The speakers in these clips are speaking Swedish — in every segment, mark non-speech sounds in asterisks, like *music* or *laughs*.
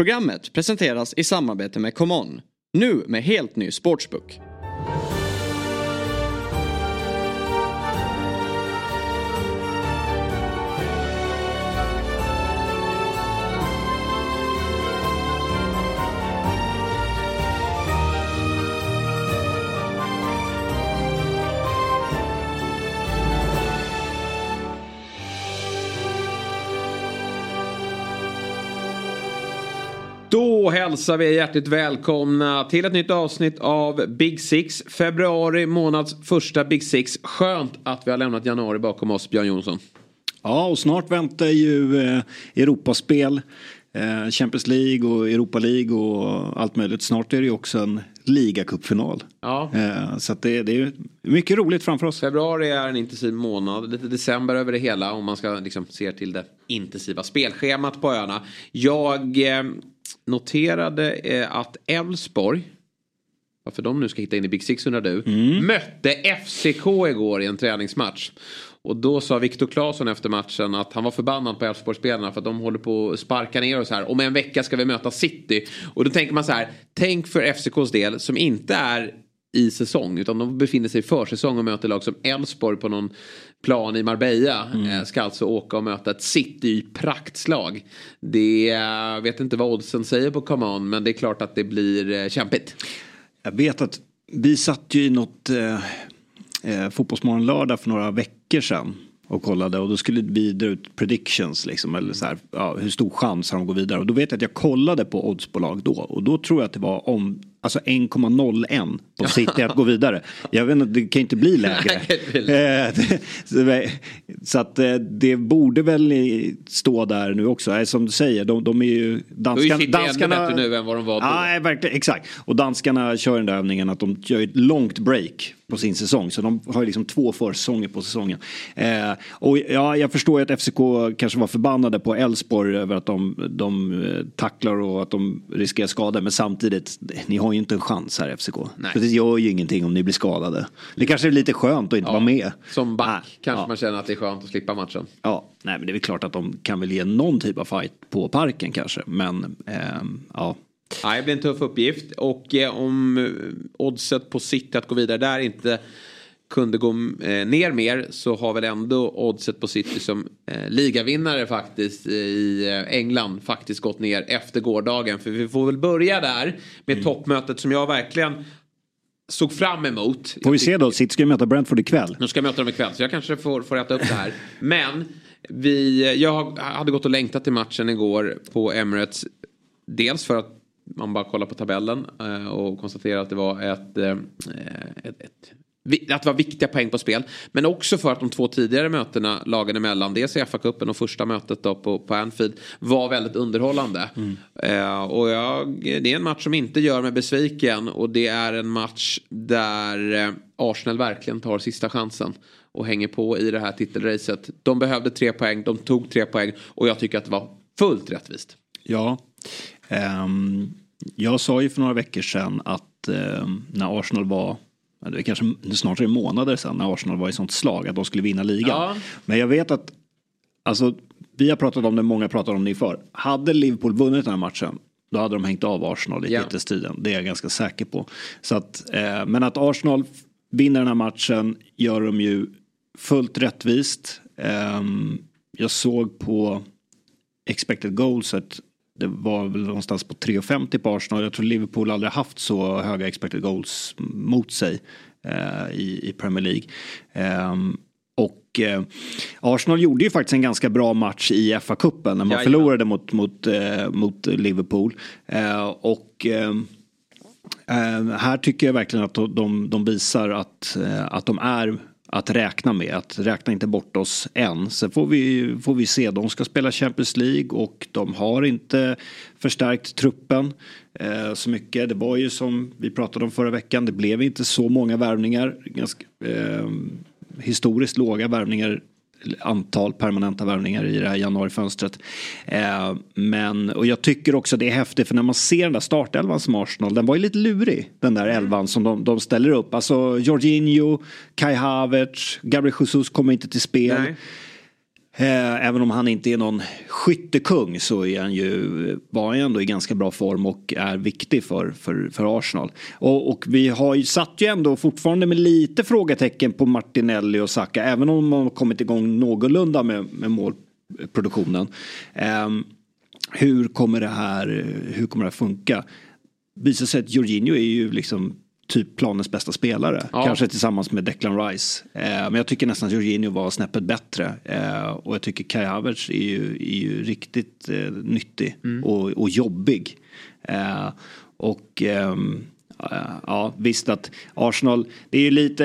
Programmet presenteras i samarbete med ComeOn. Nu med helt ny sportsbook. Då hälsar vi hjärtligt välkomna till ett nytt avsnitt av Big Six. Februari månads första Big Six. Skönt att vi har lämnat januari bakom oss, Björn Jonsson. Ja, och snart väntar ju eh, Europaspel, eh, Champions League och Europa League och allt möjligt. Snart är det ju också en ligacupfinal. Ja. Eh, så det, det är mycket roligt framför oss. Februari är en intensiv månad, lite december över det hela om man ska liksom se till det intensiva spelschemat på öarna. Jag eh, noterade eh, att Elfsborg varför de nu ska hitta in i Big Six undrar du. Mötte FCK igår i en träningsmatch. Och då sa Viktor Claesson efter matchen att han var förbannad på Elfsborgsspelarna för att de håller på att sparka ner så här. Om en vecka ska vi möta City. Och då tänker man så här. Tänk för FCKs del som inte är i säsong utan de befinner sig i försäsong och möter lag som Elfsborg på någon plan i Marbella. Eh, ska alltså åka och möta ett City praktslag. Det jag vet inte vad oddsen säger på Come On men det är klart att det blir eh, kämpigt. Jag vet att vi satt ju i något eh, eh, Fotbollsmorgon lördag för några veckor sedan och kollade och då skulle vi dra ut predictions liksom eller så här, ja, hur stor chans har de att gå vidare och då vet jag att jag kollade på oddsbolag då och då tror jag att det var om alltså 1,01 på City att gå vidare. Jag vet inte, det kan inte bli lägre. Eh, *laughs* så att eh, det borde väl stå där nu också. Eh, Som du säger, de, de är ju ju danskarna. City ännu bättre nu än vad de var då. Nej, verkligen, exakt. Och danskarna kör den där övningen att de gör ett långt break på sin säsong. Så de har ju liksom två försäsonger på säsongen. Eh, och ja, jag förstår ju att FCK kanske var förbannade på Elfsborg över att de, de tacklar och att de riskerar skada. Men samtidigt, ni har ju inte en chans här FCK. Nej. För det gör ju ingenting om ni blir skadade. Det kanske är lite skönt att inte vara med. Som back Nej, kanske ja. man känner att det är skönt att slippa matchen. Ja, nej men det är väl klart att de kan väl ge någon typ av fight på parken kanske. Men ehm, ja. Ja, det blir en tuff uppgift. Och eh, om eh, oddset på City att gå vidare där inte kunde gå eh, ner mer så har väl ändå oddset på City som eh, ligavinnare faktiskt eh, i England faktiskt gått ner efter gårdagen. För vi får väl börja där med toppmötet som jag verkligen såg fram emot. Får vi se då, City ska ju möta Brentford ikväll. Nu ska jag möta dem ikväll så jag kanske får, får äta upp det här. Men vi, jag hade gått och längtat till matchen igår på Emirates. Dels för att man bara kollar på tabellen och konstaterar att det var ett, ett, ett att det var viktiga poäng på spel. Men också för att de två tidigare mötena lagen emellan, dels i FA-cupen och första mötet då på, på Anfield, var väldigt underhållande. Eh, och jag, det är en match som inte gör mig besviken och det är en match där eh, Arsenal verkligen tar sista chansen och hänger på i det här titelracet. De behövde tre poäng, de tog tre poäng och jag tycker att det var fullt rättvist. Ja. Ehm, jag sa ju för några veckor sedan att ehm, när Arsenal var det är kanske snart är månader sedan när Arsenal var i sånt slag att de skulle vinna ligan. Ja. Men jag vet att alltså, vi har pratat om det, många pratar om det inför. Hade Liverpool vunnit den här matchen då hade de hängt av Arsenal i titelstriden. Det är jag ganska säker på. Så att, eh, men att Arsenal vinner den här matchen gör de ju fullt rättvist. Ehm, jag såg på expected goals att det var väl någonstans på 3,50 på Arsenal. Jag tror Liverpool aldrig haft så höga expected goals mot sig eh, i, i Premier League. Ehm, och eh, Arsenal gjorde ju faktiskt en ganska bra match i FA-cupen när man Jajamän. förlorade mot, mot, eh, mot Liverpool. Eh, och Eh, här tycker jag verkligen att de, de visar att, eh, att de är att räkna med. Att räkna inte bort oss än. Sen får vi, får vi se. De ska spela Champions League och de har inte förstärkt truppen eh, så mycket. Det var ju som vi pratade om förra veckan. Det blev inte så många värvningar. Ganska, eh, historiskt låga värvningar antal permanenta värvningar i det här januarifönstret. Eh, men, och jag tycker också det är häftigt för när man ser den där startelvan som Arsenal, den var ju lite lurig den där elvan som de, de ställer upp. Alltså Jorginho, Kai Havertz, Gabriel Jesus kommer inte till spel. Nej. Eh, även om han inte är någon skyttekung så är han ju, var han ändå i ganska bra form och är viktig för, för, för Arsenal. Och, och vi har ju satt ju ändå fortfarande med lite frågetecken på Martinelli och Saka. Även om man har kommit igång någorlunda med, med målproduktionen. Um, hur kommer det här, hur kommer det här funka? Visar sig att Jorginho är ju liksom typ planens bästa spelare. Ja. Kanske tillsammans med Declan Rice. Eh, men jag tycker nästan att Jorginho var snäppet bättre. Eh, och jag tycker Kai Havertz är ju, är ju riktigt eh, nyttig mm. och, och jobbig. Eh, och ehm, ja, visst att Arsenal, det är ju lite,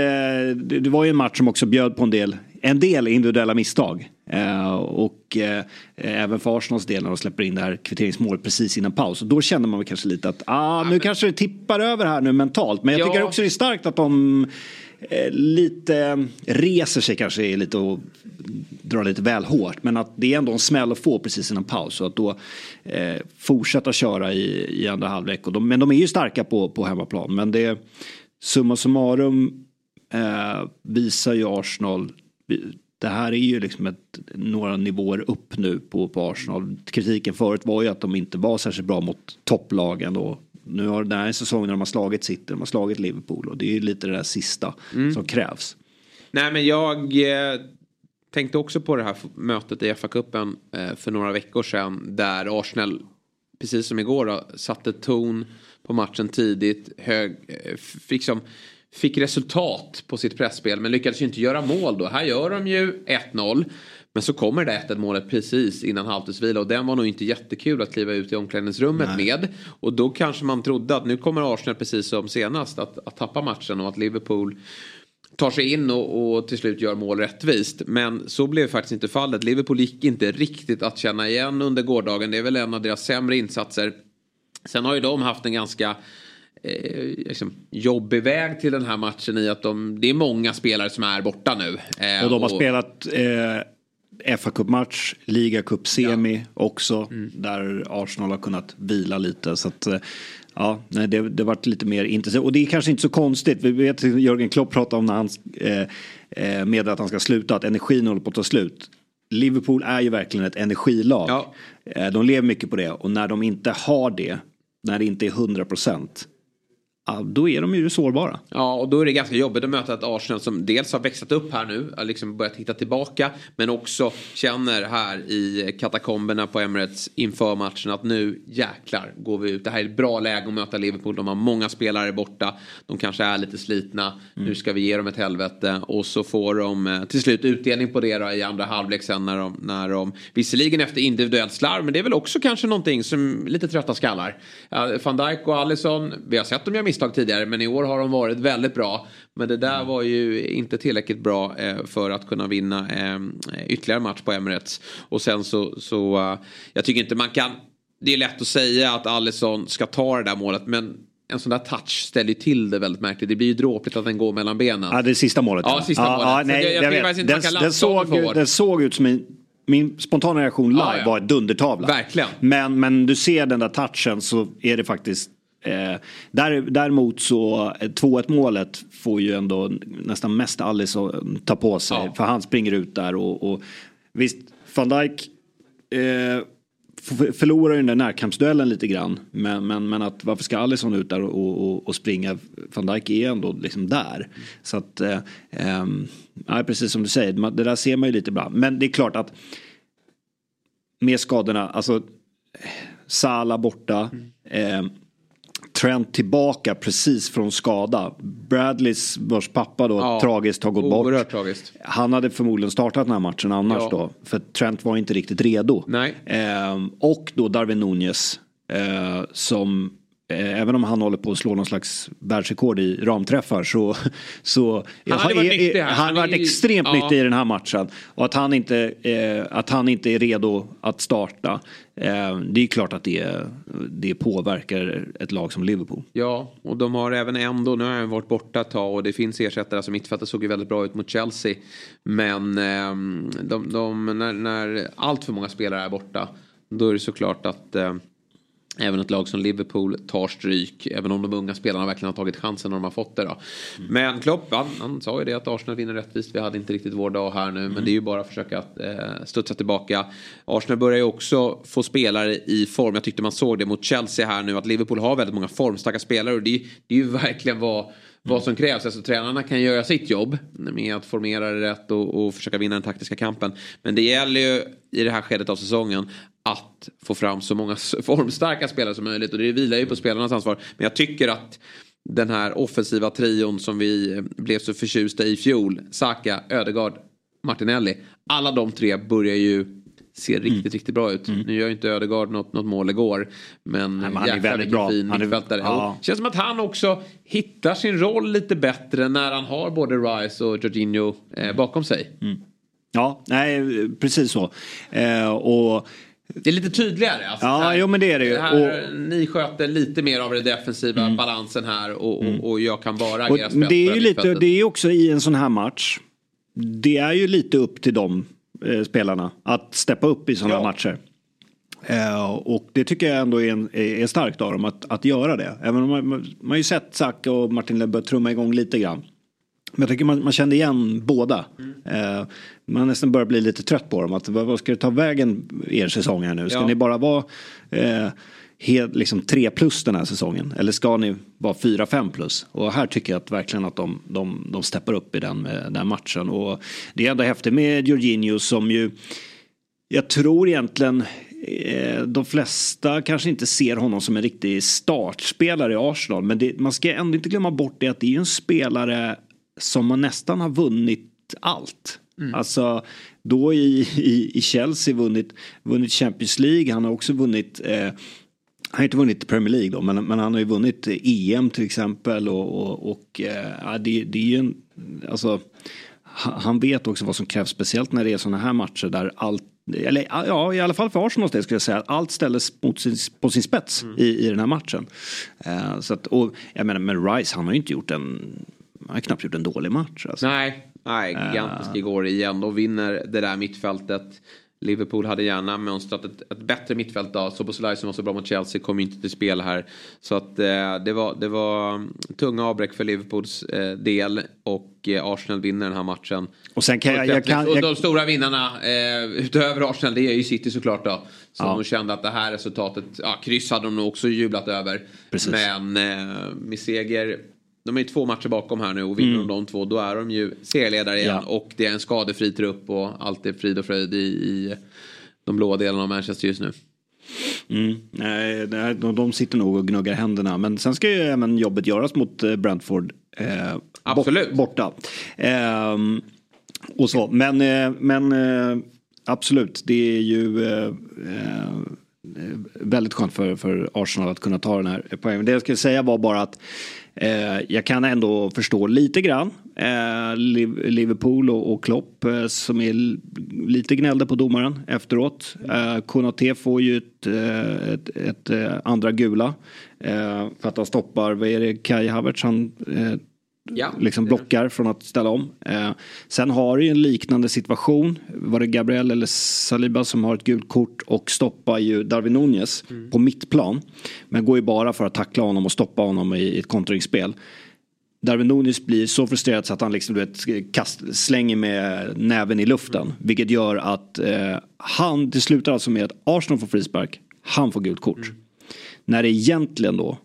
det var ju en match som också bjöd på en del, en del individuella misstag. Uh, och uh, även för Arsenals del när de släpper in det här kvitteringsmålet precis innan paus. Och då känner man väl kanske lite att ah, nu men... kanske det tippar över här nu mentalt. Men jag ja. tycker också det är starkt att de uh, lite reser sig kanske lite och drar lite väl hårt. Men att det är ändå en smäll att få precis innan paus. Och att då fortsätta köra i, i andra halvlek. Och de, men de är ju starka på, på hemmaplan. Men det summa summarum visar ju Arsenal det här är ju liksom ett, några nivåer upp nu på, på Arsenal. Kritiken förut var ju att de inte var särskilt bra mot topplagen och nu har den här säsongen när de har slagit City, de har slagit Liverpool och det är ju lite det där sista mm. som krävs. Nej men jag eh, tänkte också på det här mötet i FA-cupen eh, för några veckor sedan där Arsenal, precis som igår, då, satte ton på matchen tidigt, hög, eh, fick som fick resultat på sitt pressspel men lyckades ju inte göra mål då. Här gör de ju 1-0. Men så kommer det 1-1 målet precis innan halvtidsvila och den var nog inte jättekul att kliva ut i omklädningsrummet Nej. med. Och då kanske man trodde att nu kommer Arsenal precis som senast att, att tappa matchen och att Liverpool tar sig in och, och, till slut gör mål rättvist. Men så blev faktiskt inte fallet. Liverpool gick inte riktigt att känna igen under gårdagen. Det är väl en av deras sämre insatser. Sen har ju de haft en ganska eh, liksom, jobbig väg till den här matchen i att de, det är många spelare som är borta nu. Eh, och de har och, spelat eh, fa Cup-match, ligacup-semi ja. också. Mm. Där Arsenal har kunnat vila lite. Så att, eh, Ja, nej, det, det varit lite mer intensivt. Och det är kanske inte så konstigt. Vi vet att Jörgen Klopp pratade om när han eh, eh, meddelade att han ska sluta, att energin håller på att ta slut. Liverpool är ju verkligen ett energilag. Ja. Eh, de lever mycket på det och när de inte har det, när det inte är 100 procent, då är de ju sårbara. Ja, och då är det ganska jobbigt att möta ett Arsenal som dels har växlat upp här nu, har liksom börjat hitta tillbaka, men också känner här i katakomberna på Emirates inför matchen att nu jäklar går vi ut. Det här är ett bra läge att möta Liverpool. De har många spelare borta. De kanske är lite slitna. Mm. Nu ska vi ge dem ett helvete. Och så får de eh, till slut utdelning på det då i andra halvlek sen när de, när de visserligen efter individuellt slarv, men det är väl också kanske någonting som lite trötta skallar. Van Dijk och Allison, vi har sett dem göra misstag tidigare men i år har de varit väldigt bra. Men det där mm. var ju inte tillräckligt bra eh, för att kunna vinna eh, ytterligare match på Emirates. Och sen så, så uh, jag tycker inte man kan, det är lätt att säga att Alisson ska ta det där målet men en sån där touch ställer ju till det väldigt märkligt. Det blir ju dråpligt att den går mellan benen. Ja, det sista målet. Ja, sista ja, målet. Ja, nej, jag, jag, jag vet. Den, den, såg, den såg ut som en min spontana reaktion live ja, ja. var ett dundertavla. Verkligen. Men, men du ser den där touchen så är det faktiskt Eh, där, däremot så 2-1 eh, målet får ju ändå nästan mest Alice att ta på sig. Ja. För han springer ut där och, och visst, van Dijk eh, förlorar ju den där närkampsduellen lite grann. Men, men, men att varför ska Alisson ut där och, och, och springa? Van Dijk är ändå liksom där. Så att, eh, eh, precis som du säger, det där ser man ju lite bra. Men det är klart att med skadorna, alltså Sala borta. Mm. Eh, Trent tillbaka precis från skada. Bradleys, vars pappa då ja, tragiskt har gått bort. Tragiskt. Han hade förmodligen startat den här matchen annars ja. då. För Trent var inte riktigt redo. Eh, och då Darwin Nunez. Eh, som även om han håller på att slå någon slags världsrekord i ramträffar så... så han har varit nyttig. Han har varit extremt ja. nyttig i den här matchen. Och att han inte, eh, att han inte är redo att starta. Eh, det är klart att det, det påverkar ett lag som Liverpool. Ja, och de har även ändå, nu har han varit borta ett tag och det finns ersättare som mittfältet såg ju väldigt bra ut mot Chelsea. Men eh, de, de, när, när allt för många spelare är borta då är det såklart att eh, Även ett lag som Liverpool tar stryk. Även om de unga spelarna verkligen har tagit chansen när de har fått det. Då. Mm. Men Klopp, han, han, sa ju det att Arsenal vinner rättvist. Vi hade inte riktigt vår dag här nu. Mm. Men det är ju bara att försöka eh, studsa tillbaka. Arsenal börjar ju också få spelare i form. Jag tyckte man såg det mot Chelsea här nu. Att Liverpool har väldigt många formstarka spelare. Och det, det är ju verkligen vad vad som krävs. Alltså tränarna kan göra sitt jobb med att formera det rätt och, och, försöka vinna den taktiska kampen. Men det gäller ju i det här skedet av säsongen att få fram så många formstarka spelare som möjligt. Och det vilar ju på spelarnas ansvar. Men jag tycker att den här offensiva trion som vi blev så förtjusta i fjol. Saka, Ödegaard, Martinelli. Alla de tre börjar ju ser riktigt, mm. riktigt bra ut. Mm. Nu gör ju inte Ödegaard något, något mål igår. Men, Nej, men han är väldigt bra. fin han mittfältare. Ja. Känns som att han också hittar sin roll lite bättre när han har både Rice och Jorginho eh, bakom sig. Mm. Ja, nej, precis så. Eh, och det är lite tydligare. Alltså, ja, här, jo, men det är det ju. Här, och, ni sköter lite mer av den defensiva mm. balansen här och, och, mm. och, jag kan bara agera och Det är ju lite, det är också i en sån här match. Det är ju lite upp till dem eh, spelarna att steppa upp i sådana ja. matcher. Eh, och det tycker jag ändå är, en, är starkt av dem att, att göra det. Även om man, man, man har ju sett Zack och Martin Lebbe trumma igång lite grann. Men jag tycker man, man kände igen båda. Mm. Eh, man nästan börjar bli lite trött på dem. Att, vad, ska det ta vägen er säsong här nu? Ska ja. ni bara vara eh, helt, liksom tre plus den här säsongen? Eller ska ni vara fyra, fem plus? Och här tycker jag att verkligen att de, de, de steppar upp i den, eh, den matchen. Och det är ändå häftigt med Jorginho som ju jag tror egentligen eh, de flesta kanske inte ser honom som en riktig startspelare i Arsenal. Men det, man ska ändå inte glömma bort det att det är en spelare som man nästan har vunnit allt. Mm. Alltså då i, i, i Chelsea vunnit, vunnit Champions League, han har också vunnit eh, han har inte vunnit Premier League då, men, men han har ju vunnit EM till exempel och, och, och eh, det, det är ju en, alltså han vet också vad som krävs, speciellt när det är sådana här matcher där allt eller ja, i alla fall för Arsenals del skulle jag säga att allt ställdes mot sin, på sin spets mm. i, i den här matchen. Uh, så att, och, jag menar, men Rice han har ju inte gjort en, han har knappt gjort en dålig match. Alltså. Nej, Nej, gigantisk uh. igår igen. De vinner det där mittfältet. Liverpool hade gärna mönstrat ett, ett bättre mittfält då. Soboslaj som var så bra mot Chelsea kom inte till spel här. Så att eh, det, var, det var tunga avbräck för Liverpools eh, del. Och eh, Arsenal vinner den här matchen. Och sen kan jag, jag, kan, och de stora vinnarna eh, utöver Arsenal det är ju City såklart då. Som ja. de kände att det här resultatet, ja kryss hade de nog också jublat över. Precis. Men eh, med seger de är två matcher bakom här nu och vinner mm. de de två då är de ju serieledare igen. Ja. Och det är en skadefri trupp och allt är frid och fröjd i, i de blåa delarna av Manchester just nu. Mm. Nej, de sitter nog och gnuggar händerna. Men sen ska ju även jobbet göras mot eh, Brentford. Eh, Absolut. Borta. Eh, och så. Men, eh, men eh, absolut, det är ju eh, väldigt skönt för, för Arsenal att kunna ta den här poängen. Det jag skulle säga var bara att Eh, jag kan ändå förstå lite grann eh, Liverpool och, Klopp eh, som är lite gnällde på domaren efteråt. Eh, Konate får ju ett, eh, ett, ett andra gula för att han stoppar, vad är det, Kai Havertz han Ja, liksom blockar från att ställa om. Eh, sen har du ju en liknande situation. Var det Gabriel eller Saliba som har ett gult kort och stoppar ju Darwin Nunez mm. på mittplan. Men går ju bara för att tackla honom och stoppa honom i, i ett kontringsspel. Darwin Nunez blir så frustrerad så att han liksom, du vet, kast, slänger med näven i luften. Mm. Vilket gör att eh, han, det slutar alltså med att Arsenal får frispark, han får gult kort. Mm. När det egentligen då,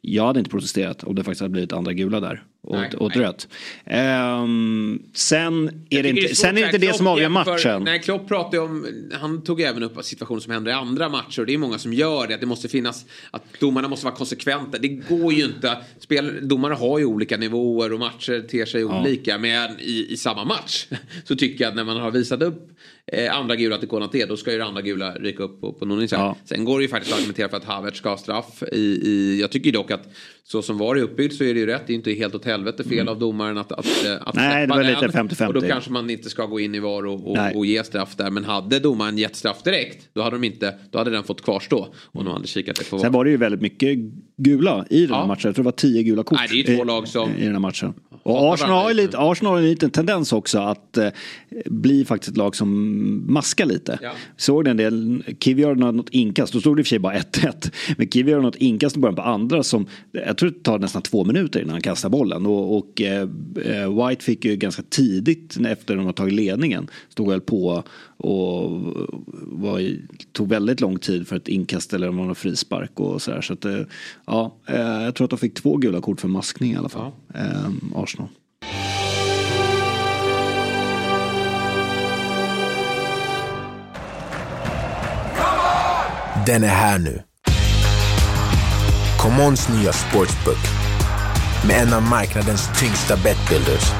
jag hade inte protesterat om det faktiskt hade blivit andra gula där åt, åt rött. Um, sen är det, inte, det är sen är det inte det som avgör matchen. nej, Klopp pratade om, han tog även upp situationer som händer i andra matcher och det är många som gör det. Att det måste finnas, att domarna måste vara konsekventa. Det går ju inte. Spel, domare har ju olika nivåer och matcher ter sig ja. olika. Men i, i samma match *laughs* så tycker jag att när man har visat upp eh, andra gula till Konate då ska ju det andra gula ryka upp på, på någon ja. Sen går det ju faktiskt att argumentera för att Havertz ska ha straff. I, i, jag tycker dock att så som var det uppbyggt så är det ju rätt. Det är inte helt åt helvete fel mm. av domaren att, att, att Nej, det var lite 50-50. Och då kanske man inte ska gå in i VAR och, och, och, ge straff där. Men hade domaren gett straff direkt då hade, de inte, då hade den fått kvarstå. Och de hade kikat det på Sen var det ju väldigt mycket gula i den här ja. matchen. Jag tror det var tio gula kort Nej, det är två lag som, i, den här matchen. Och Arsenal har, lite, Arsenal har en liten tendens också att eh, bli faktiskt ett lag som maskar lite. Ja. Såg den del, Kiwi har något inkast, då stod det i och för sig bara 1-1. Men Kiwi har något inkast i början på andra som, jag tror det tar nästan två minuter innan han kastar bollen. Och, och eh, eh White fick ju ganska tidigt efter de har tagit ledningen, stod väl på och var, tog väldigt lång tid för ett inkast eller om det var frispark och sådär. Så att, eh, ja, eh, jag tror att de fick två gula kort för maskning i alla fall. Ja. Eh, Arsenal. Den är här nu. Commons nya sportsbook med en av marknadens tyngsta betbuilders.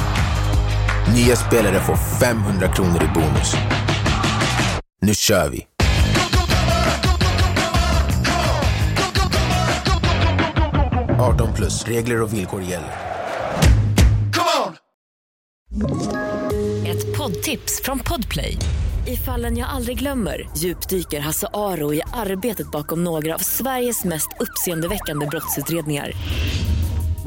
Nya spelare får 500 kronor i bonus. Nu kör vi! –18 plus. Regler och villkor gäller. Ett poddtips från Podplay. I fallen jag aldrig glömmer djupdyker Hasse Aro i arbetet bakom några av Sveriges mest uppseendeväckande brottsutredningar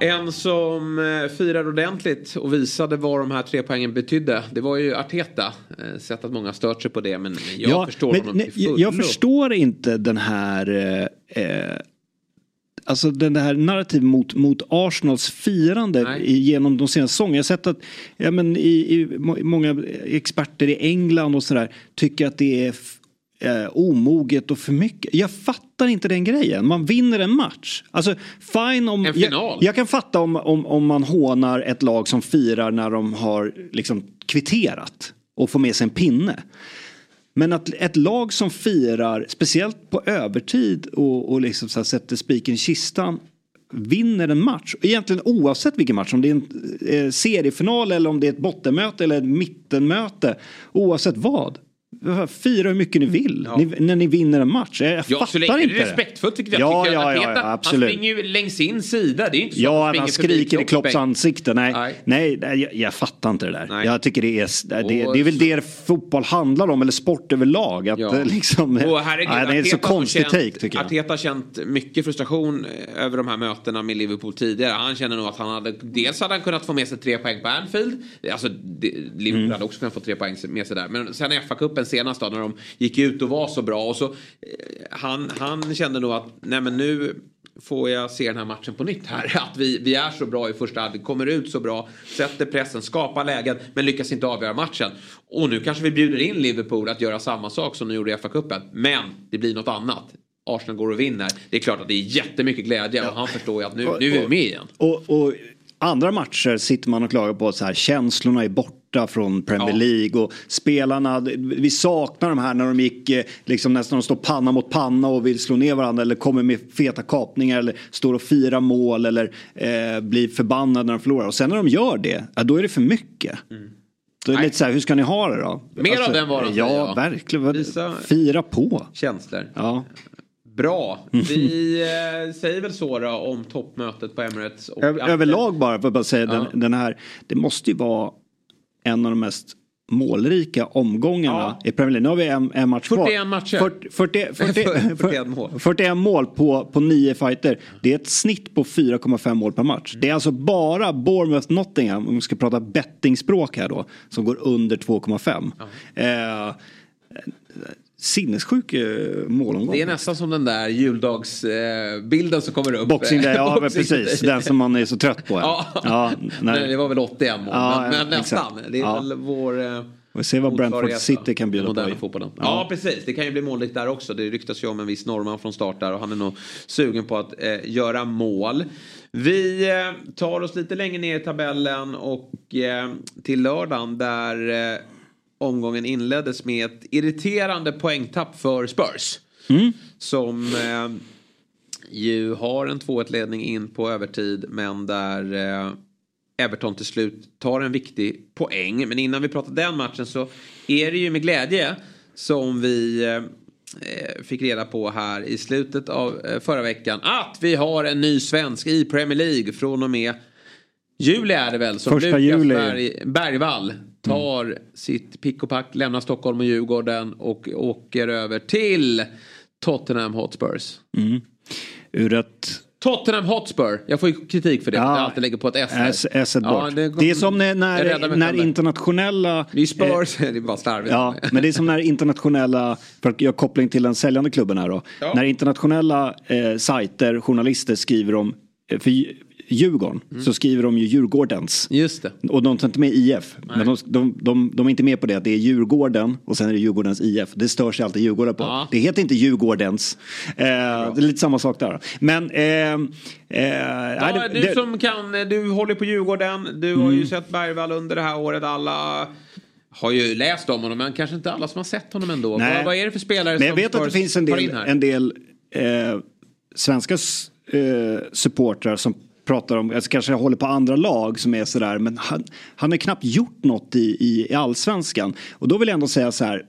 En som eh, firade ordentligt och visade vad de här tre poängen betydde. Det var ju Arteta. Eh, sett att många stört sig på det men jag ja, förstår men, honom till Jag förstår inte den här eh, eh Alltså den här narrativ mot, mot Arsenals firande i, genom de senaste säsongerna. Jag har sett att ja, men i, i, många experter i England och sådär tycker att det är eh, omoget och för mycket. Jag fattar inte den grejen. Man vinner en match. Alltså fine om... En final. Jag, jag kan fatta om, om, om man hånar ett lag som firar när de har liksom kvitterat och får med sig en pinne. Men att ett lag som firar, speciellt på övertid och, och liksom så sätter spiken i kistan vinner en match, egentligen oavsett vilken match, om det är en eh, seriefinal eller om det är ett bottenmöte eller ett mittenmöte, oavsett vad, Fira hur mycket ni vill ja. ni, när ni vinner en match. Jag ja, fattar så inte det. respektfullt tycker jag. Ja, tycker ja, ja, ja, absolut. Han springer ju längs sin sida. Det är inte så ja, han, han skriker i Klopps ansikte. Nej, nej. nej, jag, jag, fattar inte det där. Nej. Jag tycker det är, det, det, det är väl det fotboll handlar om, eller sport överlag. Att ja. liksom, och herregud, nej, det är så konstig take tycker jag. Arteta har känt mycket frustration över de här mötena med Liverpool tidigare. Han känner nog att han hade, dels hade han kunnat få med sig tre poäng på Anfield. Alltså, det, Liverpool mm. hade också kunnat få tre poäng med sig där. Men sen FA-cupen senast då, när de gick ut och var så bra. Och så, eh, han, han kände nog att nej men nu får jag se den här matchen på nytt här. *laughs* Att vi, vi är så bra i första halvlek, kommer ut så bra, sätter pressen, skapar lägen men lyckas inte avgöra matchen. Och nu kanske vi bjuder in Liverpool att göra samma sak som de gjorde i FA-cupen. Men det blir något annat. Arsenal går och vinner. Det är klart att det är jättemycket glädje och han förstår ju att nu, nu är vi med igen. Och, och, andra matcher sitter man och klagar på att så här, känslorna är borta från Premier. League och spelarna, vi saknar de här när de gick eh, liksom nästan de står panna mot panna och vill slå ner varandra eller kommer med feta kapningar eller står och firar mål eller eh, blir förbannade när de förlorar. Och sen när de gör det, ja, då är det för mycket. Mm. Då är det lite så här, hur ska ni ha det då? Mer alltså, av den varan Ja, ja. verkligen. Visa Fira på. Känslor. Ja. Bra. Vi *laughs* eh, säger väl så då om toppmötet på Emirates. Ö överlag bara för att bara säga ja. den, den, här. Det måste ju vara en av de mest målrika omgångarna ja. i Premier League. Nu har vi en, en match 41 kvar. matcher. 40, 40, 40, 41 mål. 41 mål på, på nio fighter. Det är ett snitt på 4,5 mål per match. Det är alltså bara Bournemouth Nottingham, om vi ska prata bettingspråk här då, som går under 2,5. Ja. Eh, sinnessjuk eh, målomgång. Det är nästan som den där juldagsbilden eh, som kommer upp. Boxing Day, ja *laughs* Boxing precis. Den som man är så trött på. Ja. *laughs* ja nej. det var väl 81 mål, ja, men, men nästan. Det är ja. väl vår... Eh, vi ser vad Brentford City kan bjuda på. Fotbollen. Ja. ja. precis, det kan ju bli målrikt där också. Det ryktas ju om en viss norrman från start där och han är nog sugen på att eh, göra mål. Vi eh, tar oss lite längre ner i tabellen och eh, till lördagen där omgången inleddes med ett irriterande poängtapp för Spurs. Mm. Som eh, ju har en 2-1 ledning in på övertid men där eh, Everton till slut tar en viktig poäng. Men innan vi pratar den matchen så är det ju med glädje som vi eh, fick reda på här i slutet av eh, förra veckan. Att vi har en ny svensk i Premier League från och med juli är det väl. Som Första Lukas juli. Berg, Bergvall tar sitt pick och pack, lämnar Stockholm och Djurgården och åker över till Tottenham Hotspurs. Ur ett Tottenham Hotspur. Jag får ju kritik för det. Ja. jag alltid lägger på ett S. här. S, S bort. Ja, det, det- är som när, när, när internationella... Det är Spurs, *laughs* det är bara slarvigt. Ja, men det är som när internationella, för att göra koppling till den säljande klubben här då. Ja. När internationella eh, sajter, journalister skriver om, eh, för Djurgården, Mm. så skriver de ju Djurgårdens. Just det. Och de tar inte med IF. Men de, de, de, de är inte med på det att det är Djurgården och sen är det Djurgårdens IF. Det stör sig alltid Djurgården på. Ja. Det heter inte Djurgårdens. Eh, det är lite samma sak där. Men... Eh, eh, Ja, nej, det- du som kan, du håller på Djurgården. Du har Mm. ju sett Bergvall under det här året. Alla har ju läst om honom men kanske inte alla som har sett honom ändå. Nej. Vad, vad är det för spelare Men jag som vet att det finns en del, en del eh, svenska eh, supportrar som pratar om, alltså kanske håller på andra lag som är sådär, men han, han har knappt gjort något i, i, i allsvenskan. Och då vill jag ändå säga så här,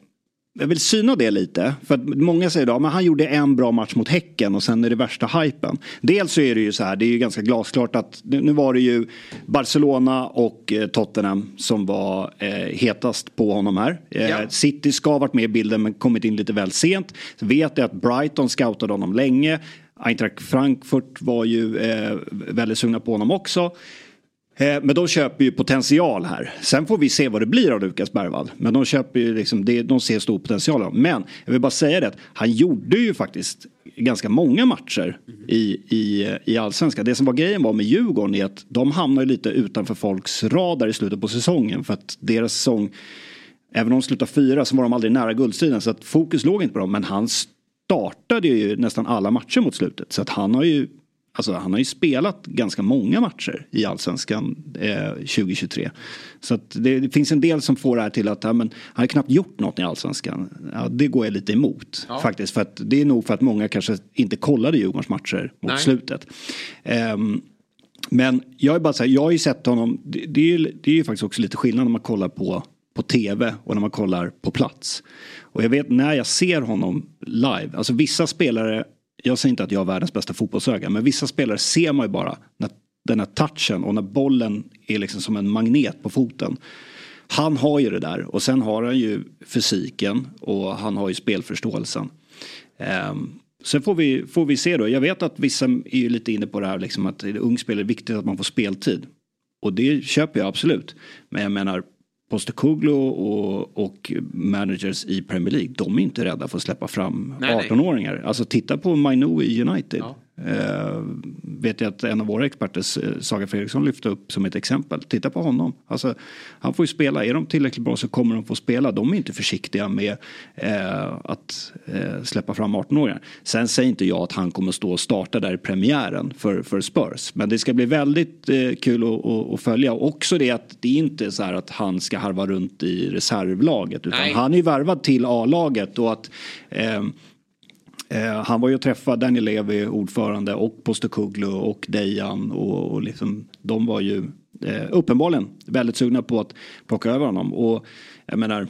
jag vill syna det lite. För att många säger då, men han gjorde en bra match mot Häcken och sen är det värsta hypen. Dels så är det ju så här, det är ju ganska glasklart att nu var det ju Barcelona och eh, Tottenham som var eh, hetast på honom här. Eh, Ja. City ska ha varit med i bilden men kommit in lite väl sent. Vet jag att Brighton scoutade honom länge. Eintracht Frankfurt var ju eh, väldigt sugna på honom också. Eh, Men de köper ju potential här. Sen får vi se vad det blir av Lukas Bergvall. Men de köper ju liksom, det, de ser stor potential av. Men jag vill bara säga det att han gjorde ju faktiskt ganska många matcher i, i, i allsvenskan. Det som var grejen var med Djurgården är att de hamnar lite utanför folks radar i slutet på säsongen. För att deras säsong, även om de slutade fyra så var de aldrig nära guldstriden. Så att fokus låg inte på dem. Men han startade ju nästan alla matcher mot slutet. Så att han har ju Alltså han har ju spelat ganska många matcher i allsvenskan eh, 2023. Så att det, det finns en del som får det här till att ja, men, han har knappt gjort något i allsvenskan. Ja, det går jag lite emot faktiskt. För att det är nog för att många kanske inte kollade Djurgårdens matcher mot Nej. slutet. Ehm, men jag är bara så här, jag har ju sett honom, det, det, är, ju- det är ju faktiskt också lite skillnad när man kollar på, på tv och när man kollar på plats. Och jag vet när jag ser honom live, alltså vissa spelare, jag säger inte att jag har världens bästa fotbollsöga, men vissa spelare ser man ju bara när, den här touchen och när bollen är liksom som en magnet på foten. Han har ju det där och sen har han ju fysiken och han har ju spelförståelsen. Ehm, um, sen får vi, får vi se då. Jag vet att vissa är ju lite inne på det här liksom att i ung spelare är det viktigt att man får speltid. Och det köper jag absolut. Men jag menar Postecoglou och, och managers i Premier League, de är inte rädda för att släppa fram Nej, nej. 18-åringar. Alltså titta på Mainu i United. Ja. Eh, vet jag att en av våra experter, Saga Fredriksson, lyfte upp som ett exempel. Titta på honom. Alltså, han får ju spela. Är de tillräckligt bra så kommer de få spela. De är inte försiktiga med eh, att eh, släppa fram 18-åringar. Sen säger inte jag att han kommer stå och starta där i premiären för, för Spurs. Men det ska bli väldigt eh, kul att, att, följa. Också det att det är inte så här att han ska harva runt i reservlaget. Utan Nej. han är ju värvad till A-laget. Och att Eh, han var ju och träffade Daniel Levy, ordförande, och Postecoglou och Dejan. Och, och liksom, de var ju eh, uppenbarligen väldigt sugna på att plocka över honom. Och jag menar,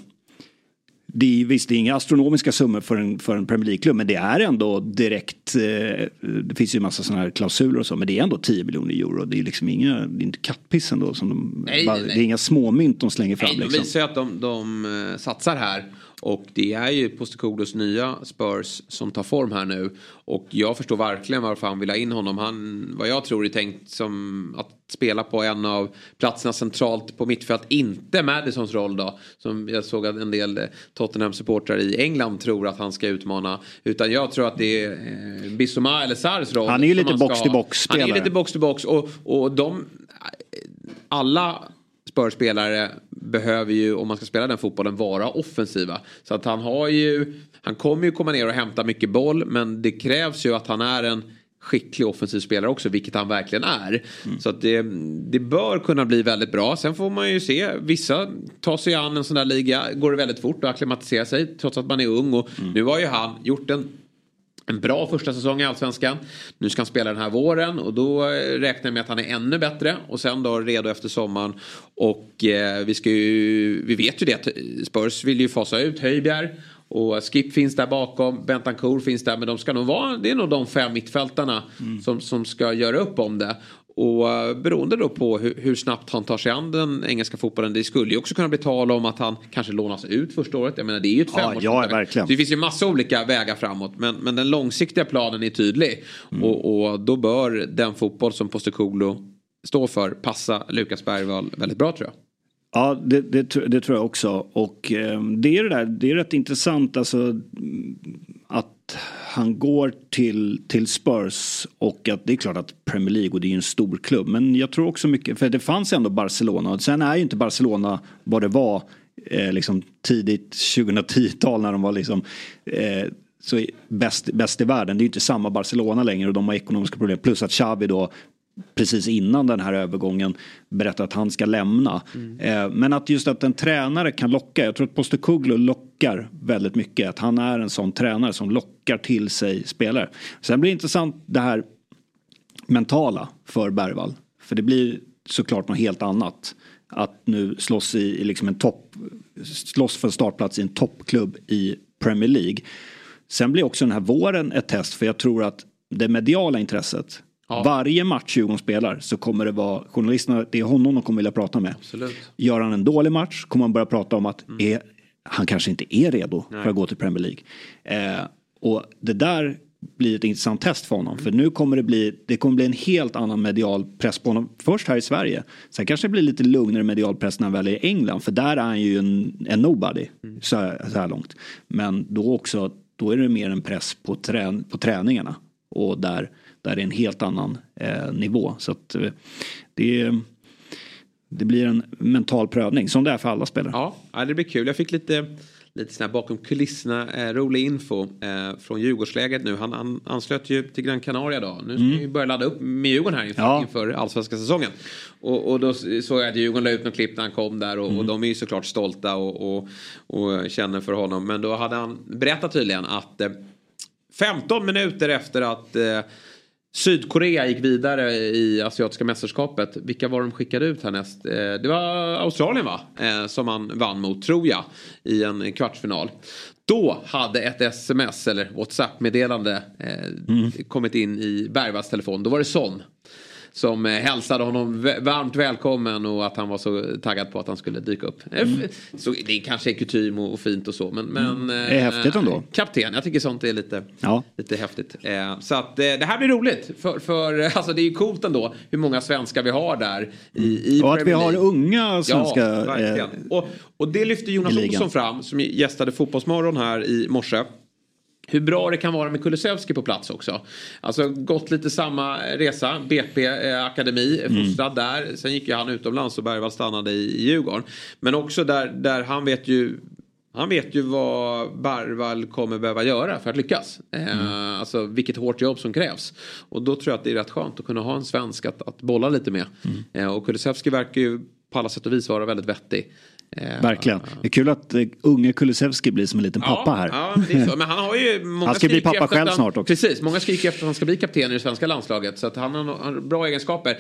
det är, visst, det är inga astronomiska summor för en, för en Premier League-klubb, men det är ändå direkt, eh, det finns ju en massa sådana här klausuler och så, men det är ändå 10 miljoner euro. Det är liksom inga, det är inte kattpiss ändå som de, Nej, bara, nej, nej. det är inga småmynt de slänger fram. Nej, de liksom. visar ju att de, de eh, satsar här. Och det är ju Postecoglos nya Spurs som tar form här nu. Och jag förstår verkligen varför han vill ha in honom. Han, vad jag tror är tänkt som att spela på en av platserna centralt på mittfält. Inte Madisons roll då. Som jag såg att en del eh, Tottenham-supportrar i England tror att han ska utmana. Utan jag tror att det är eh, Bissouma eller Sars roll. Han är ju lite ska box ha. till box Han är lite box till box. Och, och de alla Spurs-spelare behöver ju, om man ska spela den fotbollen, vara offensiva. Så att han har ju, han kommer ju komma ner och hämta mycket boll, men det krävs ju att han är en skicklig offensiv spelare också, vilket han verkligen är. Så att det, det bör kunna bli väldigt bra. Sen får man ju se, vissa tar sig an en sån där liga, går det väldigt fort att acklimatisera sig, trots att man är ung. Och nu har ju han gjort en en bra första säsong i Allsvenskan. Nu ska han spela den här våren och då eh, räknar jag med att han är ännu bättre. Och sen då redo efter sommaren. Och eh, vi ska ju, vi vet ju det att Spurs vill ju fasa ut Höjbjerg. Och Skip finns där bakom, Bentancourt finns där. Men de ska nog vara, det är nog de fem mittfältarna som, som ska göra upp om det. Och uh, beroende då på hur, hur, snabbt han tar sig an den engelska fotbollen. Det skulle ju också kunna bli tal om att han kanske lånas ut första året. Jag menar det är ju ett Ja, ja, verkligen. Det finns ju massa olika vägar framåt. Men, men den långsiktiga planen är tydlig. Mm. Och, och då bör den fotboll som Postecoglou står för passa Lukas Bergvall väldigt bra tror jag. Ja, det, det, det tror jag också. Och eh, det är det där, det är rätt intressant alltså att han går till, till Spurs och att det är klart att Premier League och det är ju en stor klubb. Men jag tror också mycket, för det fanns ändå Barcelona och sen är ju inte Barcelona vad det var eh, liksom tidigt 2010-tal när de var liksom eh, så bäst, bäst i världen. Det är ju inte samma Barcelona längre och de har ekonomiska problem. Plus att Xavi då precis innan den här övergången berättar att han ska lämna. Mm. men att just att en tränare kan locka. Jag tror att Postecoglou lockar väldigt mycket. Att han är en sån tränare som lockar till sig spelare. Sen blir det intressant det här mentala för Bergvall. För det blir såklart något helt annat. Att nu slåss i, i liksom en topp, slåss för en startplats i en toppklubb i Premier League. Sen blir också den här våren ett test för jag tror att det mediala intresset varje match Djurgården spelar så kommer det vara journalisterna, det är honom de kommer vilja prata med. Absolut. Gör han en dålig match kommer man börja prata om att är, han kanske inte är redo för att gå till Premier League. Eh, och det där blir ett intressant test för honom. För nu kommer det bli, det kommer bli en helt annan medial press på honom. Först här i Sverige. Sen kanske det blir lite lugnare medial press när han väl är i England. För där är han ju en, en nobody så, här, så här långt. Men då också, då är det mer en press på, trän, på träningarna. Och där, där är en helt annan eh, nivå. Så att eh, det det blir en mental prövning som det är för alla spelare. Ja, det blir kul. Jag fick lite, lite sån här bakom kulisserna eh, rolig info eh, från Djurgårdsläget nu. Han, han anslöt ju till Gran Canaria då. Nu ska vi börja ladda upp med Djurgården här inför, Mm. Ja. inför allsvenska säsongen. Och, och då såg jag att Djurgården la ut något klipp när han kom där och, Mm. och de är ju såklart stolta och, och, och känner för honom. Men då hade han berättat tydligen att eh, 15 minuter efter att eh, Sydkorea gick vidare i asiatiska mästerskapet. Vilka var de skickade ut härnäst? Eh, det var Australien va? Eh, som man vann mot, tror jag, i en kvartsfinal. Då hade ett sms eller WhatsApp-meddelande eh, kommit in i Bergvalls telefon. Då var det Son. Som eh, hälsade honom varmt välkommen och att han var så taggad på att han skulle dyka upp. Eh, f- Så det kanske är kutym och, fint och så men... men Det är häftigt ändå. Kapten, jag tycker sånt är lite, Ja. lite häftigt. Eh, så att eh, det här blir roligt. För, för eh, *laughs* alltså, det är ju coolt ändå hur många svenskar vi har där i, i Och att vi har unga svenska... Ja, verkligen. eh, och, och det lyfter Jonas. Olsson fram som gästade Fotbollsmorgon här i morse. Hur bra det kan vara med Kulusevski på plats också. Alltså gått lite samma resa. BP eh, Akademi, Mm. fostrad där. Sen gick ju han utomlands och Bergvall stannade i, i Djurgården. Men också där, där han vet ju han vet ju vad Barvall kommer behöva göra för att lyckas. Eh, alltså vilket hårt jobb som krävs. Och då tror jag att det är rätt skönt att kunna ha en svensk att, att bolla lite med. Eh, och Kulusevski verkar ju på alla sätt och vis vara väldigt vettig. Eh, Verkligen. Det är kul att eh, unge Kulusevski blir som en liten pappa här. Ja, så. Men han har ju många Han ska bli pappa själv han, snart också. Precis, många skriker efter att han ska bli kapten i det svenska landslaget. Så att han har, har bra egenskaper.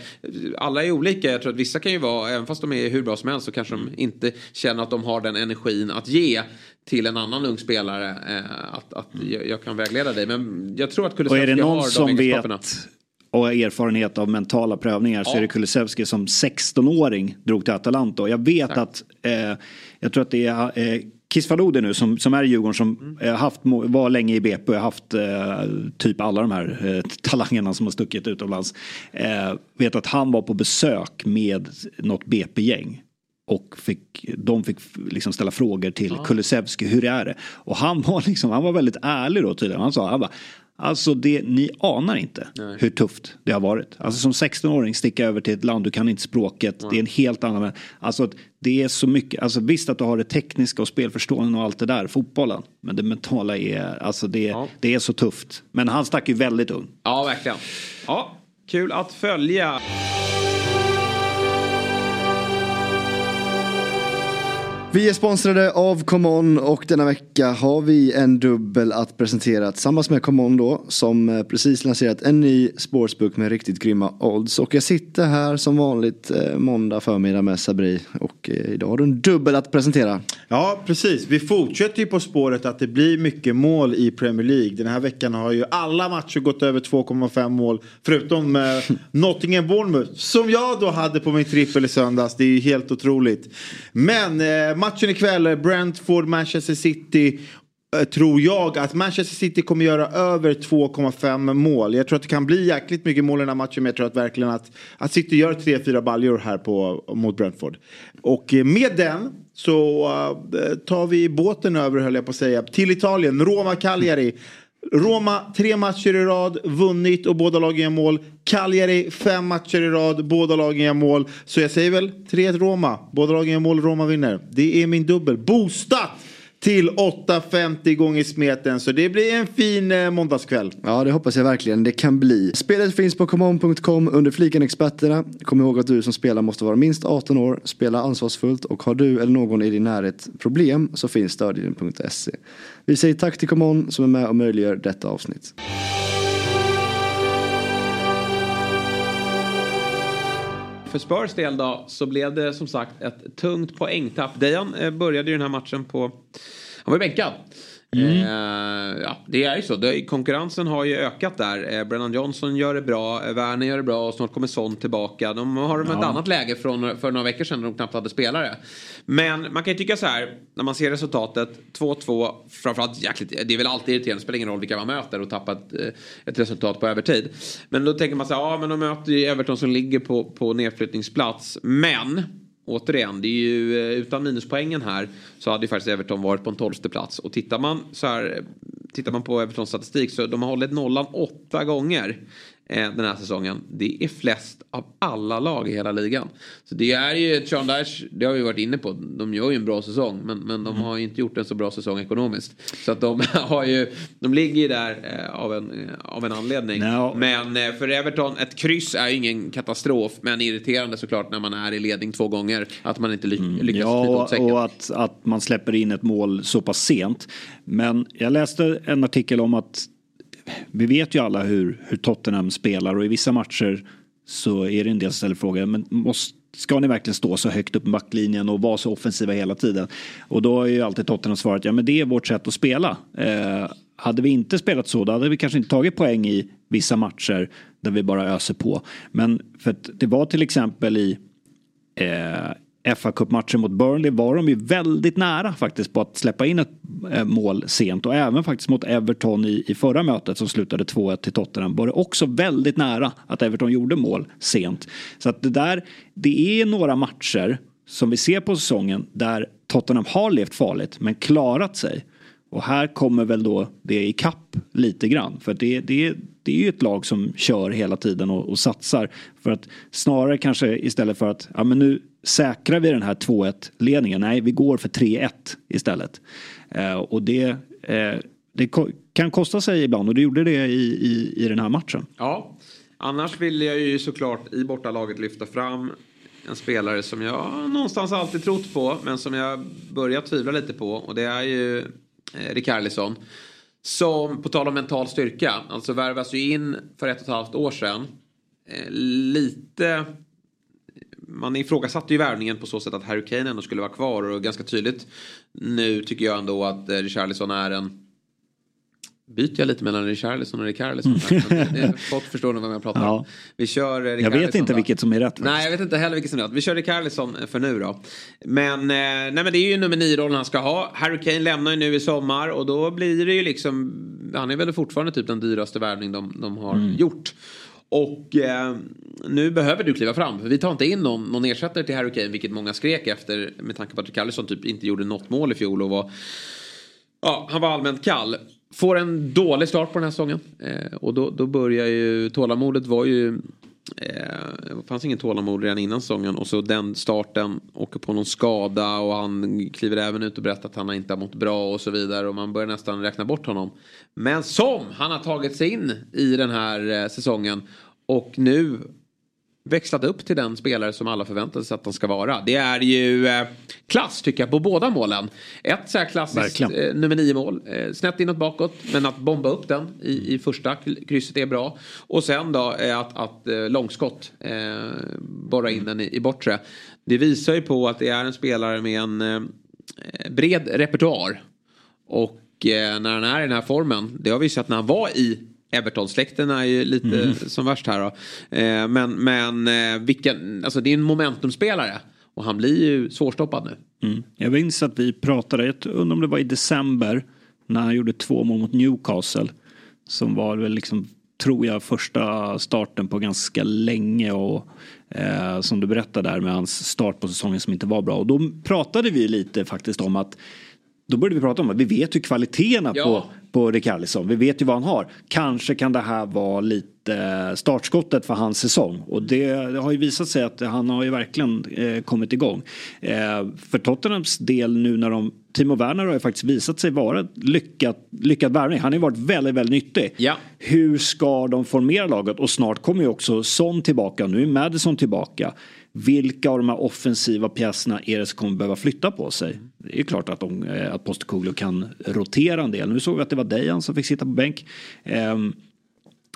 Alla är olika. Jag tror att vissa kan ju vara, även fast de är hur bra som helst så kanske de inte känner att de har den energin att ge till en annan ung spelare. Eh, att att jag, jag kan vägleda dig. Men jag tror att Kulusevski har de egenskaperna. vet och erfarenhet av mentala prövningar så Ja. är det Kulusevski som 16-åring drog till Atalanta. Och jag vet Exakt. att, eh, jag tror att det är eh, Kisvalode nu som, som är i Djurgården som Mm. eh, haft, var länge i BP och har haft eh, typ alla de här eh, *laughs* talangerna som har stuckit utomlands. Eh, vet att han var på besök med något BP-gäng. Och fick, de fick liksom ställa frågor till Kulusevski, hur är det? Och han var, *laughs* liksom, han var väldigt ärlig då tydligen. Han sa, han bara, alltså det, ni anar inte hur tufft det har varit. Alltså som 16-åring sticka över till ett land, du kan inte språket, det är en helt annan, alltså det är så mycket, alltså visst att du har det tekniska och spelförståelsen och allt det där, fotbollen. Men det mentala är, alltså det, Ja. det är så tufft. Men han stack ju väldigt ung. Ja, verkligen. Ja, kul att följa. Vi är sponsrade av ComeOn och denna vecka har vi en dubbel att presentera tillsammans med ComeOn då som eh, precis lanserat en ny sportsbook med riktigt grymma odds. Och jag sitter här som vanligt eh, måndag förmiddag med Sabri och eh, idag har du en dubbel att presentera. Ja, precis. Vi fortsätter ju på spåret att det blir mycket mål i Premier League. Den här veckan har ju alla matcher gått över 2,5 mål. Förutom eh, *laughs* Nottingham Bournemouth. Som jag då hade på min trippel i söndags. Det är ju helt otroligt. Men matchen ikväll, Brentford, Manchester City. Eh, tror jag att Manchester City kommer göra över 2,5 mål. Jag tror att det kan bli jäkligt mycket mål i den här matchen. Men jag tror att verkligen att, att City gör 3-4 baljor här på, mot Brentford. Och eh, med den så eh, tar vi båten över höll jag på att säga. Till Italien, Roma-Cagliari. Roma tre matcher i rad, vunnit och båda lagen gör mål. Cagliari fem matcher i rad, båda lagen gör mål. Så jag säger väl 3-1 Roma. Båda lagen gör mål, Roma vinner. Det är min dubbel. Boostat till 8,50 gånger smeten. Så det blir en fin eh, måndagskväll. Ja, det hoppas jag verkligen det kan bli. Spelet finns på common.com under fliken experterna. Kom ihåg att du som spelar måste vara minst 18 år, spela ansvarsfullt och har du eller någon i din närhet problem så finns stödlinjen.se. Vi säger tack till Common som är med och möjliggör detta avsnitt. För Spurs del då så blev det som sagt ett tungt poängtapp. Dejan eh, började ju den här matchen på... Han var ju bänkad. Eh, ja, det är ju så. Det, konkurrensen har ju ökat där. Eh, Brennan Johnson gör det bra, eh, Werner gör det bra och snart kommer Son tillbaka. De har ja. ett annat läge från, för några veckor sedan när de knappt hade spelare. Men man kan ju tycka så här, när man ser resultatet, 2-2, framförallt jäkligt, det är väl alltid irriterande, spelar ingen roll vilka man möter och tappa ett, eh, ett resultat på övertid. Men då tänker man så här, ja men de möter ju Everton som ligger på, på nedflyttningsplats. Men återigen, det är ju eh, utan minuspoängen här så hade ju faktiskt Everton varit på en tolfte plats. Och tittar man så här, tittar man på Evertons statistik så de har hållit nollan åtta gånger den här säsongen. Det är flest av alla lag i hela ligan. Så det är ju, Dyche, det har vi varit inne på, de gör ju en bra säsong men, men de har ju inte gjort en så bra säsong ekonomiskt. Så att de *laughs* har ju, de ligger ju där eh, av, en, eh, av en anledning. No. Men eh, för Everton, ett kryss är ju ingen katastrof men irriterande såklart när man är i ledning två gånger. Att man inte ly lyckas Ja, och att, att man släpper in ett mål så pass sent. Men jag läste en artikel om att vi vet ju alla hur, hur Tottenham spelar och i vissa matcher så är det en del som ställer frågan, men måste, ska ni verkligen stå så högt upp i backlinjen och vara så offensiva hela tiden? Och då har ju alltid Tottenham svarat, ja men det är vårt sätt att spela. Eh, hade vi inte spelat så, då hade vi kanske inte tagit poäng i vissa matcher där vi bara öser på. Men för att det var till exempel i eh, fa Cup-matchen mot Burnley var de ju väldigt nära faktiskt på att släppa in ett eh, mål sent och även faktiskt mot Everton i, i förra mötet som slutade 2-1 till Tottenham var det också väldigt nära att Everton gjorde mål sent. Så att det där, det är några matcher som vi ser på säsongen där Tottenham har levt farligt men klarat sig. Och här kommer väl då det i kapp lite grann. För det, det, det är ju ett lag som kör hela tiden och, och satsar. För att snarare kanske istället för att ja, men nu säkrar vi den här 2-1 ledningen. Nej, vi går för 3-1 istället. Eh, och det, eh, det ko kan kosta sig ibland och det gjorde det i, i, i den här matchen. Ja, annars vill jag ju såklart i bortalaget lyfta fram en spelare som jag någonstans alltid trott på men som jag börjar tvivla lite på och det är ju eh, Som på tal om mental styrka, alltså värvas ju in för ett och ett halvt år sedan. Eh, lite man ifrågasatte ju värvningen på så sätt att Harry Kane ändå skulle vara kvar och ganska tydligt nu tycker jag ändå att eh, Richarlison är en Byter jag lite mellan Richarlison och Rickarlison? *laughs* Mm. Folk förstår nog vad jag pratar om. Ja. Vi kör eh, Jag vet inte då. vilket som är rätt. Nej, jag vet inte heller vilket som är rätt. Vi kör Rickarlison för nu då. Men, eh, nej, men det är ju nummer nio-rollen han ska ha. Harry Kane lämnar ju nu i sommar och då blir det ju liksom... Han är väl fortfarande typ den dyraste värvning de, de har gjort. Och eh, nu behöver du kliva fram. För vi tar inte in någon, någon ersättare till Harry Kane, vilket många skrek efter. Med tanke på att Rickarlison typ inte gjorde något mål i fjol och var... Ja, han var allmänt kall. Får en dålig start på den här säsongen. Eh, och då, då börjar ju... Tålamodet var ju... Eh, det fanns ingen tålamod redan innan säsongen. Och så den starten åker på någon skada och han kliver även ut och berättar att han inte har mått bra och så vidare. Och man börjar nästan räkna bort honom. Men som han har tagit sig in i den här eh, säsongen. Och nu växlat upp till den spelare som alla förväntade sig att han ska vara. Det är ju eh, klass tycker jag på båda målen. Ett så här klassiskt eh, nummer nio mål. Eh, snett inåt bakåt. Men att bomba upp den i, i första krysset är bra. Och sen då eh, att, att eh, långskott. Eh, borra in den i, i bortre. Det visar ju på att det är en spelare med en eh, bred repertoar. Och eh, när han är i den här formen. Det har vi sett när han var i Everton-släkten är ju lite som värst här då. Eh, men men eh, vilken, alltså det är en momentumspelare. Och han blir ju svårstoppad nu. Mm. Jag minns att vi pratade, jag undrar om det var i december, när han gjorde två mål mot Newcastle. Som var väl liksom, tror jag, första starten på ganska länge och eh, som du berättade där med hans start på säsongen som inte var bra. Och då pratade vi lite faktiskt om att då började vi prata om att vi vet ju kvaliteterna Ja. på, på Rikardisson. Vi vet ju vad han har. Kanske kan det här vara lite startskottet för hans säsong. Och det, det har ju visat sig att han har ju verkligen eh, kommit igång. Eh, för Tottenhams del nu när de Timo Werner har ju faktiskt visat sig vara lyckat, lyckad värvning. Han har ju varit väldigt, väldigt nyttig. Ja. Hur ska de formera laget? Och snart kommer ju också Son tillbaka. Nu är Madison tillbaka. Vilka av de här offensiva pjäserna är det som kommer behöva flytta på sig? Det är ju klart att, de, eh, att Postecoglou kan rotera en del. Nu såg vi att det var Dejan som fick sitta på bänk. Ehm,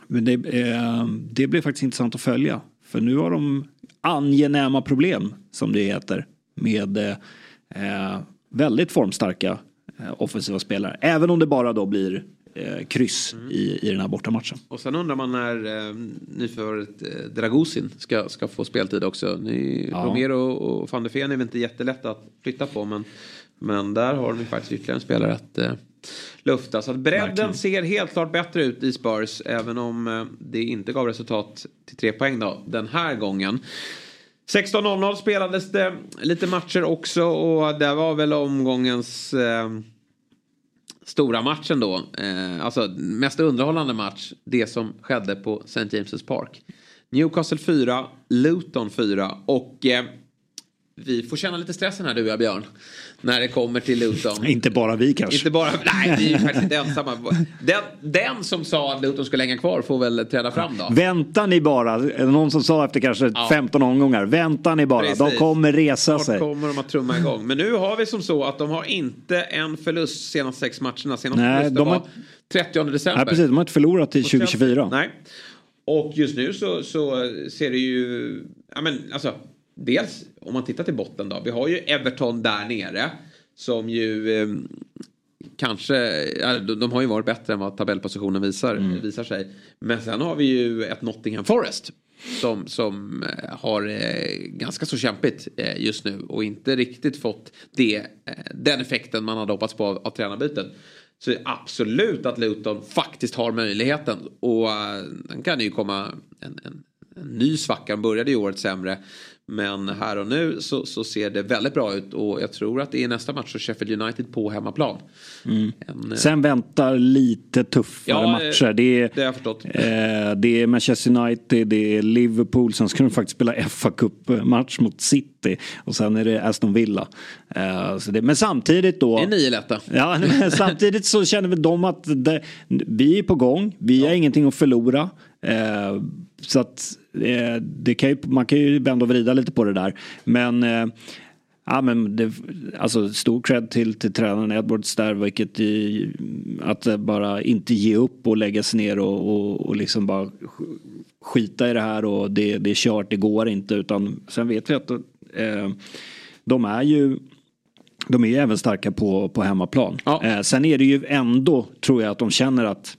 men det, ehm, det blir faktiskt intressant att följa. För nu har de angenäma problem, som det heter, med eh, eh, väldigt formstarka offensiva spelare. Även om det bara då blir eh, kryss i, i den här bortamatchen. Och sen undrar man när eh, nyförvärvet eh, Dragusin ska, ska få speltid också. Ni, Ja. Romero och van der Ven är väl inte jättelätt att flytta på. Men, men där har de ju faktiskt ytterligare en spelare att eh, lufta. Så att bredden Verkligen. ser helt klart bättre ut i Spurs. Även om eh, det inte gav resultat till tre poäng då, den här gången. 16.00 spelades det lite matcher också och det var väl omgångens eh, stora matchen då. Eh, alltså mest underhållande match. Det som skedde på St. James' Park. Newcastle 4, Luton 4 och eh, vi får känna lite stressen här du och jag Björn. När det kommer till Luton. *laughs* Inte bara vi kanske. Inte bara, *laughs* nej vi är faktiskt inte ensamma. Den, den som sa att Luton skulle hänga kvar får väl träda fram då. Vänta ni bara, någon som sa efter kanske Ja. 15 omgångar, vänta ni bara, de Precis. kommer resa Snart sig. kommer de att trumma igång. Men nu har vi som så att de har inte en förlust senaste sex matcherna. Senaste Nej, de har- 30 december. Nej, precis, de har inte förlorat till Och sen- 2024. Nej. Och just nu så, så ser det ju... Ja, men, alltså, dels om man tittar till botten då. Vi har ju Everton där nere. Som ju eh, kanske... De, de har ju varit bättre än vad tabellpositionen visar, Mm. visar sig. Men sen har vi ju ett Nottingham Forest. Som, som eh, har eh, ganska så kämpigt eh, just nu och inte riktigt fått det, eh, den effekten man hade hoppats på av, av tränarbytet. Så absolut att Luton faktiskt har möjligheten. Och uh, den kan ju komma en, en, en ny svacka. Den började ju året sämre. Men här och nu så, så ser det väldigt bra ut. Och jag tror att det är nästa match så Sheffield United på hemmaplan. En, eh, Sen väntar lite tuffare Ja, matcher. Det är, det har jag förstått. eh, det är Manchester United, det är Liverpool, sen ska de faktiskt spela fa Cup-match mot City. Och sen är det Aston Villa. Eh, det, men samtidigt då... Det är nio lätta. Ja, *laughs* samtidigt så känner väl de att det, vi är på gång. Vi har ingenting att förlora. Eh, så att det kan ju, man kan ju vända och vrida lite på det där. Men eh, Ja men det, alltså stor cred till, till tränaren Edwards där vilket i, att bara inte ge upp och lägga sig ner och, och, och liksom bara sk- skita i det här och det, det är kört, det går inte utan sen vet vi att eh, de är ju de är ju även starka på, på hemmaplan. Ja. Eh, sen är det ju ändå, tror jag, att de känner att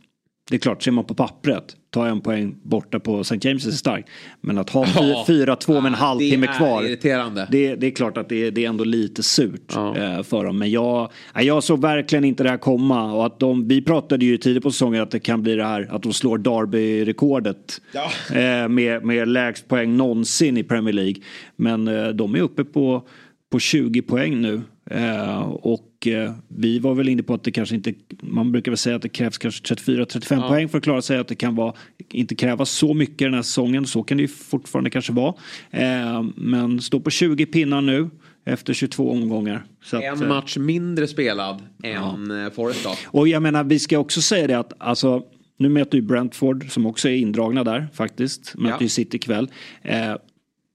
det är klart, ser man på pappret, ta en poäng borta på St. James är starkt. Men att ha Ja. 4-2 med en Ja, halvtimme kvar. irriterande. Det, det är klart att det är, det är ändå lite surt Ja. eh, för dem. Men jag, jag såg verkligen inte det här komma. Och att de, vi pratade ju tidigt på säsongen att det kan bli det här att de slår Derby-rekordet. Eh, med, med lägst poäng någonsin i Premier League. Men eh, de är uppe på, på 20 poäng nu. Eh, och eh, vi var väl inne på att det kanske inte, man brukar väl säga att det krävs kanske 34-35 poäng för att klara sig. Att det kan vara, inte krävas så mycket den här säsongen. Så kan det ju fortfarande kanske vara. Eh, men stå på 20 pinnar nu efter 22 omgångar. Att, En eh, match mindre spelad än ja. Forest då. och jag menar, vi ska också säga det att alltså, nu möter ju Brentford som också är indragna där faktiskt. Möter Ja. ju City ikväll. Eh,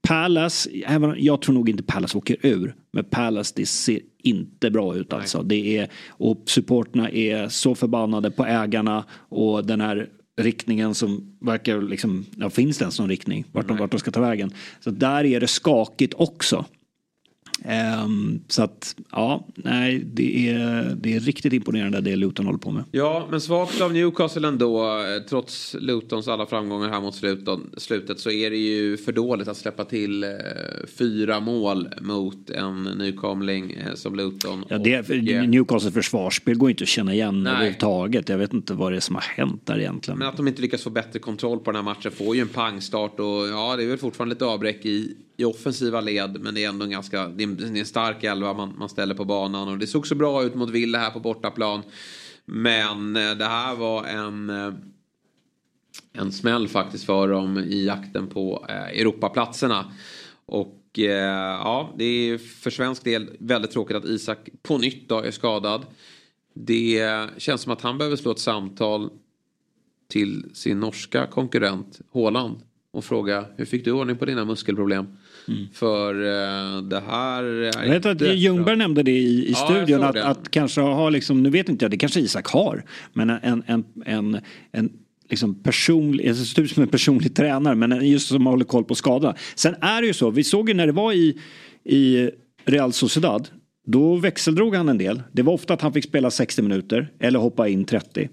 Palace, även, jag tror nog inte Palace åker ur. Men Palace det ser inte bra ut alltså. Det är, och supporterna är så förbannade på ägarna och den här riktningen som verkar liksom, ja, finns det ens någon riktning vart de, vart de ska ta vägen. Så där är det skakigt också. Ehm, så att ja, nej, det är, det är riktigt imponerande det Luton håller på med. Ja, men svagt av Newcastle ändå. Trots Lutons alla framgångar här mot slutet så är det ju för dåligt att släppa till eh, fyra mål mot en nykomling eh, som Luton. Ja, det, Och, eh, Newcastles försvarsspel går inte att känna igen Nej. överhuvudtaget. Jag vet inte vad det är som har hänt där egentligen. Men att de inte lyckas få bättre kontroll på den här matchen får ju en pangstart och ja, det är väl fortfarande lite avbräck i, i offensiva led. Men det är ändå en ganska, det är en, det är en stark elva man, man ställer på banan och det såg så bra ut mot Villa här på bortaplan. Men eh, det här var en, eh, en smäll faktiskt för dem i jakten på eh, Europaplatserna. Och eh, ja, det är för svensk del väldigt tråkigt att Isak på nytt då är skadad. Det känns som att han behöver slå ett samtal till sin norska konkurrent Håland och fråga hur fick du ordning på dina muskelproblem? För eh, det här är Jag vet att Ljungberg bra. nämnde det i, i Ja, studion att, det. att kanske ha liksom, nu vet inte jag, det kanske Isak har, men en, en, en, en liksom personlig, ut som en personlig tränare men en- just som håller koll på skada. Sen är det ju så, vi såg ju när det var i, i Real Sociedad då växeldrog han en del. Det var ofta att han fick spela 60 minuter eller hoppa in 30.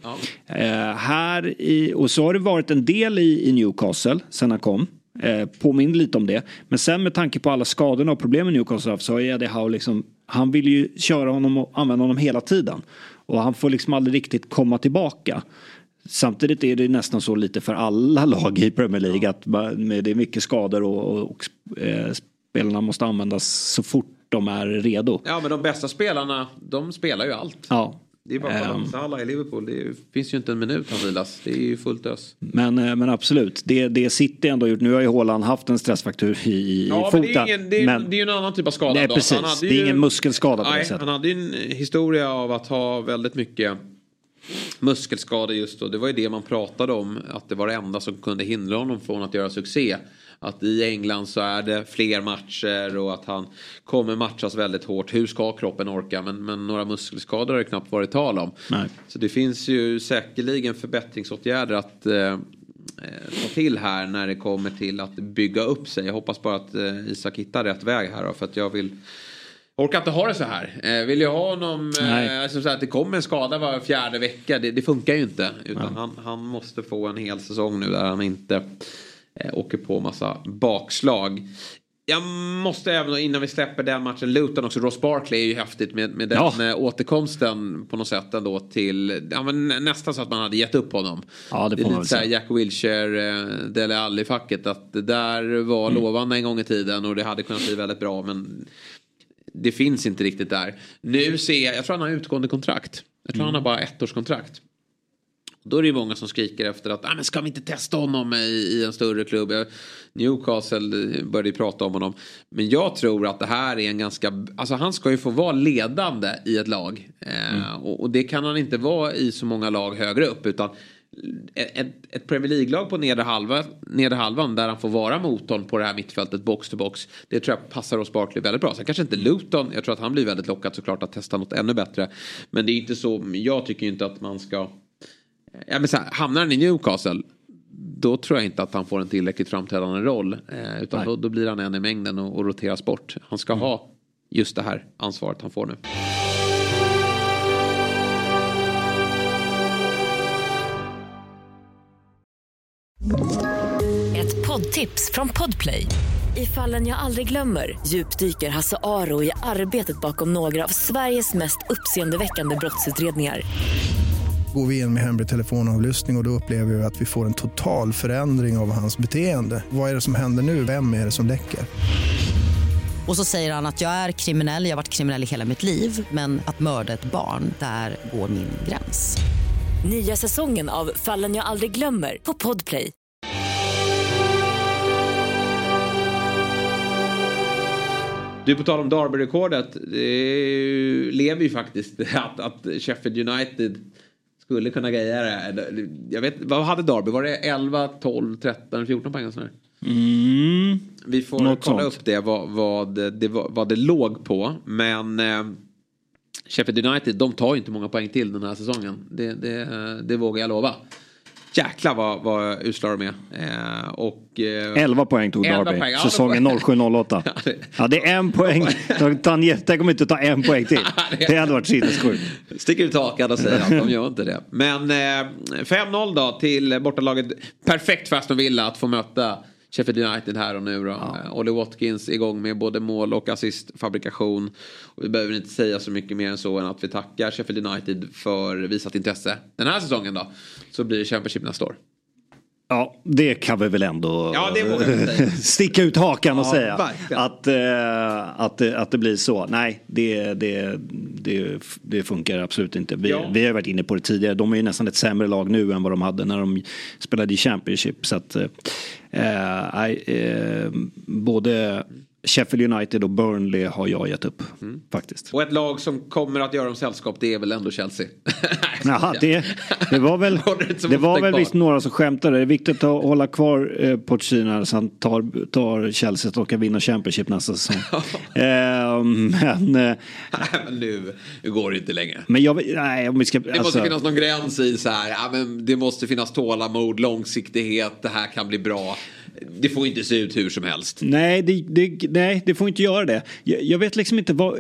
Eh, här i, och så har det varit en del i, i Newcastle sen han kom. Eh, påminner lite om det. Men sen med tanke på alla skadorna och problemen Newcastle haft så har Eddie Howe liksom, han vill ju köra honom och använda honom hela tiden. Och han får liksom aldrig riktigt komma tillbaka. Samtidigt är det nästan så lite för alla *laughs* lag i Premier League att det är mycket skador och, och, och eh, spelarna måste användas så fort de är redo. Ja men de bästa spelarna de spelar ju allt. Ja. Det är bara att kolla Ehm. på Salah i Liverpool. Det finns ju inte en minut han vilas. Det är ju fullt ös. Men, eh, men absolut, det, det City ändå gjort. Nu har ju Haaland haft en stressfraktur i, i Ja, foten. men det är, ingen, det, är, men- det är ju en annan typ av skada. Nej, då. precis. Han hade Det är ju- ingen muskelskada på det Nej, sättet. han hade ju en historia av att ha väldigt mycket muskelskador just då. Det var ju det man pratade om. Att det var det enda som kunde hindra honom från att göra succé. Att i England så är det fler matcher och att han kommer matchas väldigt hårt. Hur ska kroppen orka? Men, men några muskelskador har det knappt varit tal om. Nej. Så det finns ju säkerligen förbättringsåtgärder att eh, eh, ta till här när det kommer till att bygga upp sig. Jag hoppas bara att eh, Isak hittar rätt väg här då, för att jag vill orkar inte ha det så här. Eh, vill jag ha honom, eh, alltså så att det kommer en skada var fjärde vecka, det, det funkar ju inte. Utan han, han måste få en hel säsong nu där han inte eh, åker på massa bakslag. Jag måste även innan vi släpper den matchen, Luton också, Ross Barkley är ju häftigt med, med den Ja. eh, återkomsten på något sätt ändå till, ja men nä- nästan så att man hade gett upp honom. Ja, det får är lite väl så här säga. Jack Wilshere, eh, Dele Alli-facket, att det där var Mm. lovande en gång i tiden och det hade kunnat bli väldigt bra men det finns inte riktigt där. Nu ser jag, jag tror han har utgående kontrakt. Jag tror han har bara ettårskontrakt. Då är det ju många som skriker efter att, "Ah, men ska vi inte testa honom i, i en större klubb? Jag- Newcastle eh, började ju prata om honom. Men jag tror att det här är en ganska, alltså han ska ju få vara ledande i ett lag. Eh, och, och det kan han inte vara i så många lag högre upp. Utan ett, ett Premier League-lag på nedre, halva, nedre halvan där han får vara motorn på det här mittfältet box to box. Det tror jag passar oss Barkley väldigt bra. Sen kanske inte Luton, jag tror att han blir väldigt lockad såklart att testa något ännu bättre. Men det är inte så, jag tycker ju inte att man ska Ja, men så här, hamnar han i Newcastle då tror jag inte att han får en tillräckligt framträdande roll. Eh, utan då, då blir han en i mängden och, och roteras bort. Han ska ha just det här ansvaret han får nu. Ett poddtips från Podplay. I fallen jag aldrig glömmer djupdyker Hasse Aro i arbetet bakom några av Sveriges mest uppseendeväckande brottsutredningar. Går vi in med hemlig telefonavlyssning och, och då upplever vi att vi får en total förändring av hans beteende. Vad är det som händer nu? Vem är det som läcker? Och så säger han att jag är kriminell, jag har varit kriminell i hela mitt liv men att mörda ett barn, där går min gräns. Nya säsongen av Fallen jag aldrig glömmer på Podplay. Du, på tal om Derby-rekordet. Det lever ju faktiskt *laughs* att, att Sheffield United skulle kunna greja det. Jag vet, vad hade Derby? Var det 11, 12, 13, 14 poäng? och sådär? Mm. Vi får Något kolla sånt. upp det vad, vad, det vad det låg på. Men eh, Sheffield United, de tar ju inte många poäng till den här säsongen. Det, det, eh, det vågar jag lova. Jäklar vad, vad usla de är. Eh, och, eh, 11 poäng tog 11 Derby poäng, ja, säsongen *laughs* då- 07-08. Ja, det är en *laughs* poäng. Jätte- kommer inte ta en poäng till. *laughs* Det hade varit sinnessjukt. Sticker ut hakan och säger att de gör inte det. Men eh, 5-0 då till bortalaget. Perfekt för Aston Villa att få möta Sheffield United här och nu då. Eh, Ollie Watkins igång med både mål och assistfabrikation. Och vi behöver inte säga så mycket mer än så än att vi tackar Sheffield United för visat intresse den här säsongen då. Så blir det Championship nästa år. Ja, det kan vi väl ändå Ja, säga. *laughs* sticka ut hakan och Ja, säga. verkligen. Att, eh, att, det, att det blir så. Nej, det, det, det, det funkar absolut inte. Vi, Ja. vi har varit inne på det tidigare. De är ju nästan ett sämre lag nu än vad de hade när de spelade i Championship. Så att, eh, nej, eh, både Sheffield United och Burnley har jag gett upp. Mm. Faktiskt. Och ett lag som kommer att göra dem sällskap det är väl ändå Chelsea. *laughs* Jaha, det, det var väl, *laughs* det var väl visst några som skämtade. Det är viktigt att hålla kvar eh, Pochettino så han tar, tar Chelsea och kan vinna Championship nästa säsong. *laughs* eh, men, eh, men nu, nu går det inte längre. men jag nej om vi ska... Det måste finnas någon gräns i så här, ja, men det måste finnas tålamod, långsiktighet, det här kan bli bra. Det får inte se ut hur som helst. Nej det, det, nej, det får inte göra det. Jag, jag vet liksom inte vad...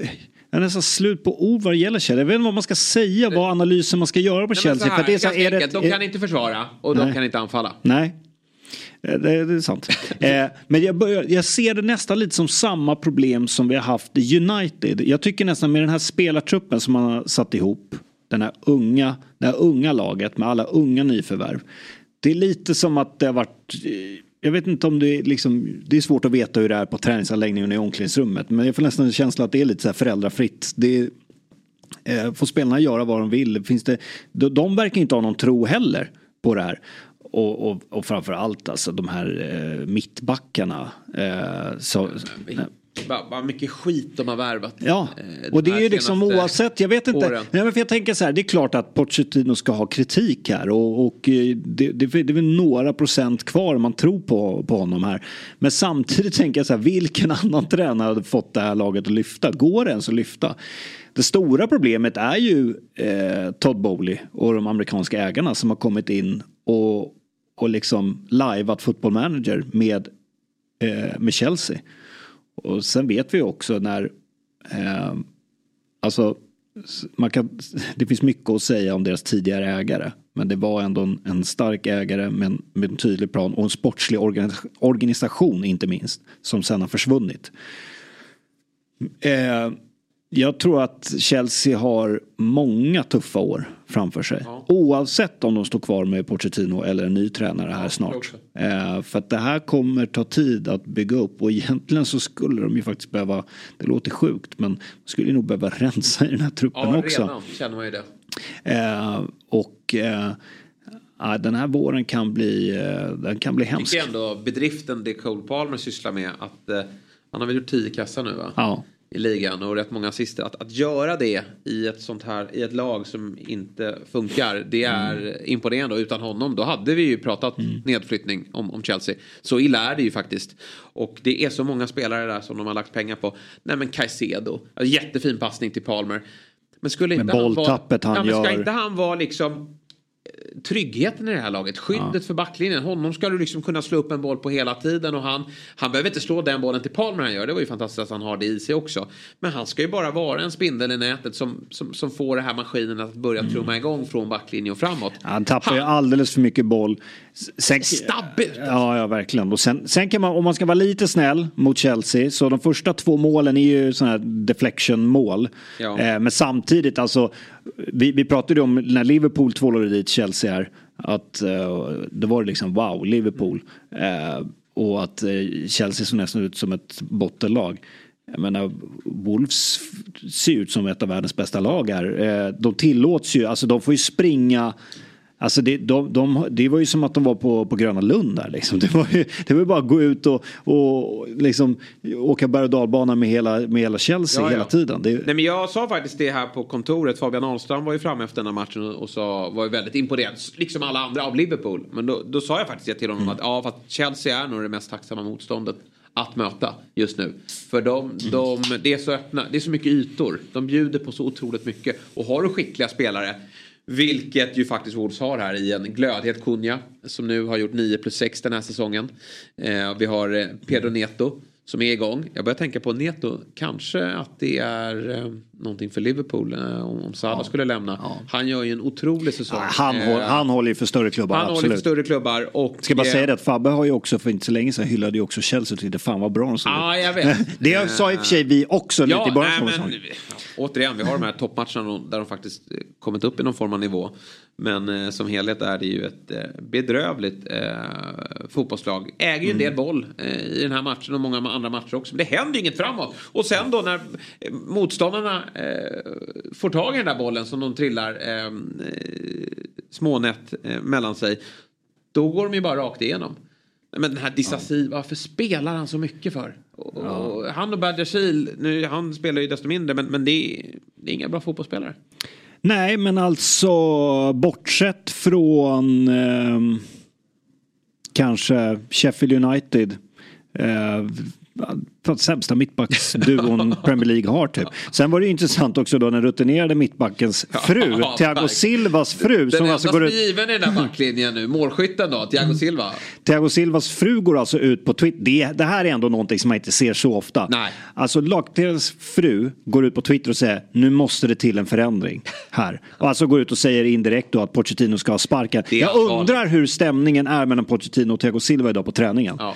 Jag är nästan slut på ord vad det gäller Chelsea. Jag vet inte vad man ska säga, vad analysen man ska göra på Nej, Chelsea. här, för det är så, ganska är det, enkelt, de kan inte försvara och de Nej. kan inte anfalla. Nej. Eh, Det, det är sant. *laughs* eh, men jag, börjar, jag ser det nästan lite som samma problem som vi har haft i United. Jag tycker nästan med den här spelartruppen som man har satt ihop. Den här unga, det här unga laget med alla unga nyförvärv. Det är lite som att det har varit jag vet inte om det är liksom, det är svårt att veta hur det är på träningsanläggningen och i omklädningsrummet. Men jag får nästan en känsla att det är lite så här föräldrafritt. Det är, eh, får spelarna göra vad de vill. Finns det, de, de verkar inte ha någon tro heller på det här. Och, och, och framförallt alltså de här eh, mittbackarna. Eh, så, Vad vad mycket skit de har värvat. Ja, eh, och de det är ju liksom oavsett, jag vet inte. åren. Nej, men för jag tänker så här, det är klart att Pochettino ska ha kritik här och, och eh, det, det, det är väl några procent kvar om man tror på, på honom här. Men samtidigt *laughs* tänker jag så här, vilken annan tränare hade fått det här laget att lyfta? Går det ens att lyfta? Det stora problemet är ju eh, Todd Bowley och de amerikanska ägarna som har kommit in och, och liksom liveat football manager med, eh, med Chelsea. Och sen vet vi också när eh, Alltså man kan, det finns mycket att säga om deras tidigare ägare. Men det var ändå en, en stark ägare med en, med en tydlig plan och en sportslig organ, organisation inte minst. Som sen har försvunnit. Eh, jag tror att Chelsea har många tuffa år framför sig. Oavsett om de står kvar med Pochettino eller en ny tränare här snart. Eh, för att det här kommer ta tid att bygga upp och egentligen så skulle de ju faktiskt behöva, det låter sjukt men skulle nog behöva rensa i den här truppen Ja, också. redan känner man ju det. Eh, och eh, ja, den här våren kan bli, eh, den kan bli hemsk. tycker ändå bedriften det Cole Palmer sysslar med att eh, han har väl gjort 10 kassar nu va? Ja. I ligan och rätt många assister. Att, att göra det i ett sånt här, i ett lag som inte funkar. Det är Mm. imponerande och utan honom då hade vi ju pratat nedflyttning om, om Chelsea. Så illa är det ju faktiskt. Och det är så många spelare där som de har lagt pengar på. Nej men Caicedo, jättefin passning till Palmer. Men skulle Men inte han vara, bolltappet han ja, men ska gör- inte han vara liksom tryggheten i det här laget. Skyddet för backlinjen. Honom ska du liksom kunna slå upp en boll på hela tiden. Och han, han behöver inte slå den bollen till Palmer han gör. Det var ju fantastiskt att han har det i sig också. Men han ska ju bara vara en spindel i nätet som, som, som får det här maskinen att börja trumma igång från backlinjen och framåt. Han tappar ju alldeles för mycket boll. Sen, Stabbigt! Ja, ja verkligen. Och sen, sen kan man, om man ska vara lite snäll mot Chelsea, så de första två målen är ju sådana här deflection-mål. Ja. Eh, men samtidigt, alltså, vi, vi pratade ju om när Liverpool tvålade dit Chelsea inser att eh, det var liksom wow, Liverpool. Eh, och att eh, Chelsea såg nästan ut som ett bottenlag. Jag menar, Wolves ser ut som ett av världens bästa lag här. Eh, de tillåts ju, alltså de får ju springa Alltså det, de, de, det var ju som att de var på, på Gröna Lund där liksom. Det var ju det var bara att gå ut och, och liksom åka berg och dalbana med hela, med hela Chelsea Ja, ja. hela tiden. Det, Nej men jag sa faktiskt det här på kontoret. Fabian Ahlstrand var ju framme efter den här matchen och, sa, var ju väldigt imponerad. Liksom alla andra av Liverpool. Men då, då sa jag faktiskt det till honom att ja fast Chelsea är nog det mest tacksamma motståndet att möta just nu. För de, de, det är så öppna, det är så mycket ytor. De bjuder på så otroligt mycket. Och har du skickliga spelare vilket ju faktiskt Wolves har här i en glödhet Kunja som nu har gjort 9 plus 6 den här säsongen. Eh, vi har eh, Pedro Neto som är igång. Jag börjar tänka på Neto. Kanske att det är eh, någonting för Liverpool eh, om Salah ja. skulle lämna. Ja. Han gör ju en otrolig säsong. Ja, han, eh, han håller ju för större klubbar. Han absolut. håller för större klubbar. Och, Ska bara säga det att Fabbe har ju också för inte så länge sedan hyllade ju också Chelsea och tyckte fan vad bra de såg Ja, jag vet. *laughs* det sa i och för sig vi också ja, lite i början. Nej, men, återigen, vi har de här toppmatcherna där de faktiskt kommit upp i någon form av nivå. Men eh, som helhet är det ju ett eh, bedrövligt eh, fotbollslag. Äger ju en del mm. boll eh, i den här matchen och många andra matcher också. Men det händer ju inget framåt. Och sen då när eh, motståndarna eh, får tag i den där bollen som de trillar eh, smånät mellan sig. Då går de ju bara rakt igenom. Men den här Disasi, ja. varför spelar han så mycket för? Och, ja. och han och Badiashil, nu han spelar ju desto mindre men, men det, är, det är inga bra fotbollsspelare. Nej, men alltså bortsett från eh, kanske Sheffield United. Eh, sämsta mittbacksduon *laughs* Premier League har typ. Sen var det intressant också då den rutinerade mittbackens fru, *laughs* ja, Thiago Silvas fru. Den som alltså går ut... given i den där backlinjen nu, målskytten då, Thiago Silva. Thiago Silvas fru går alltså ut på Twitter. Det, det här är ändå någonting som man inte ser så ofta. Nej. Alltså lagdelens fru går ut på Twitter och säger nu måste det till en förändring här. Och alltså går ut och säger indirekt då att Pochettino ska ha sparken. Jag undrar hur stämningen är mellan Pochettino och Thiago Silva idag på träningen. Ja.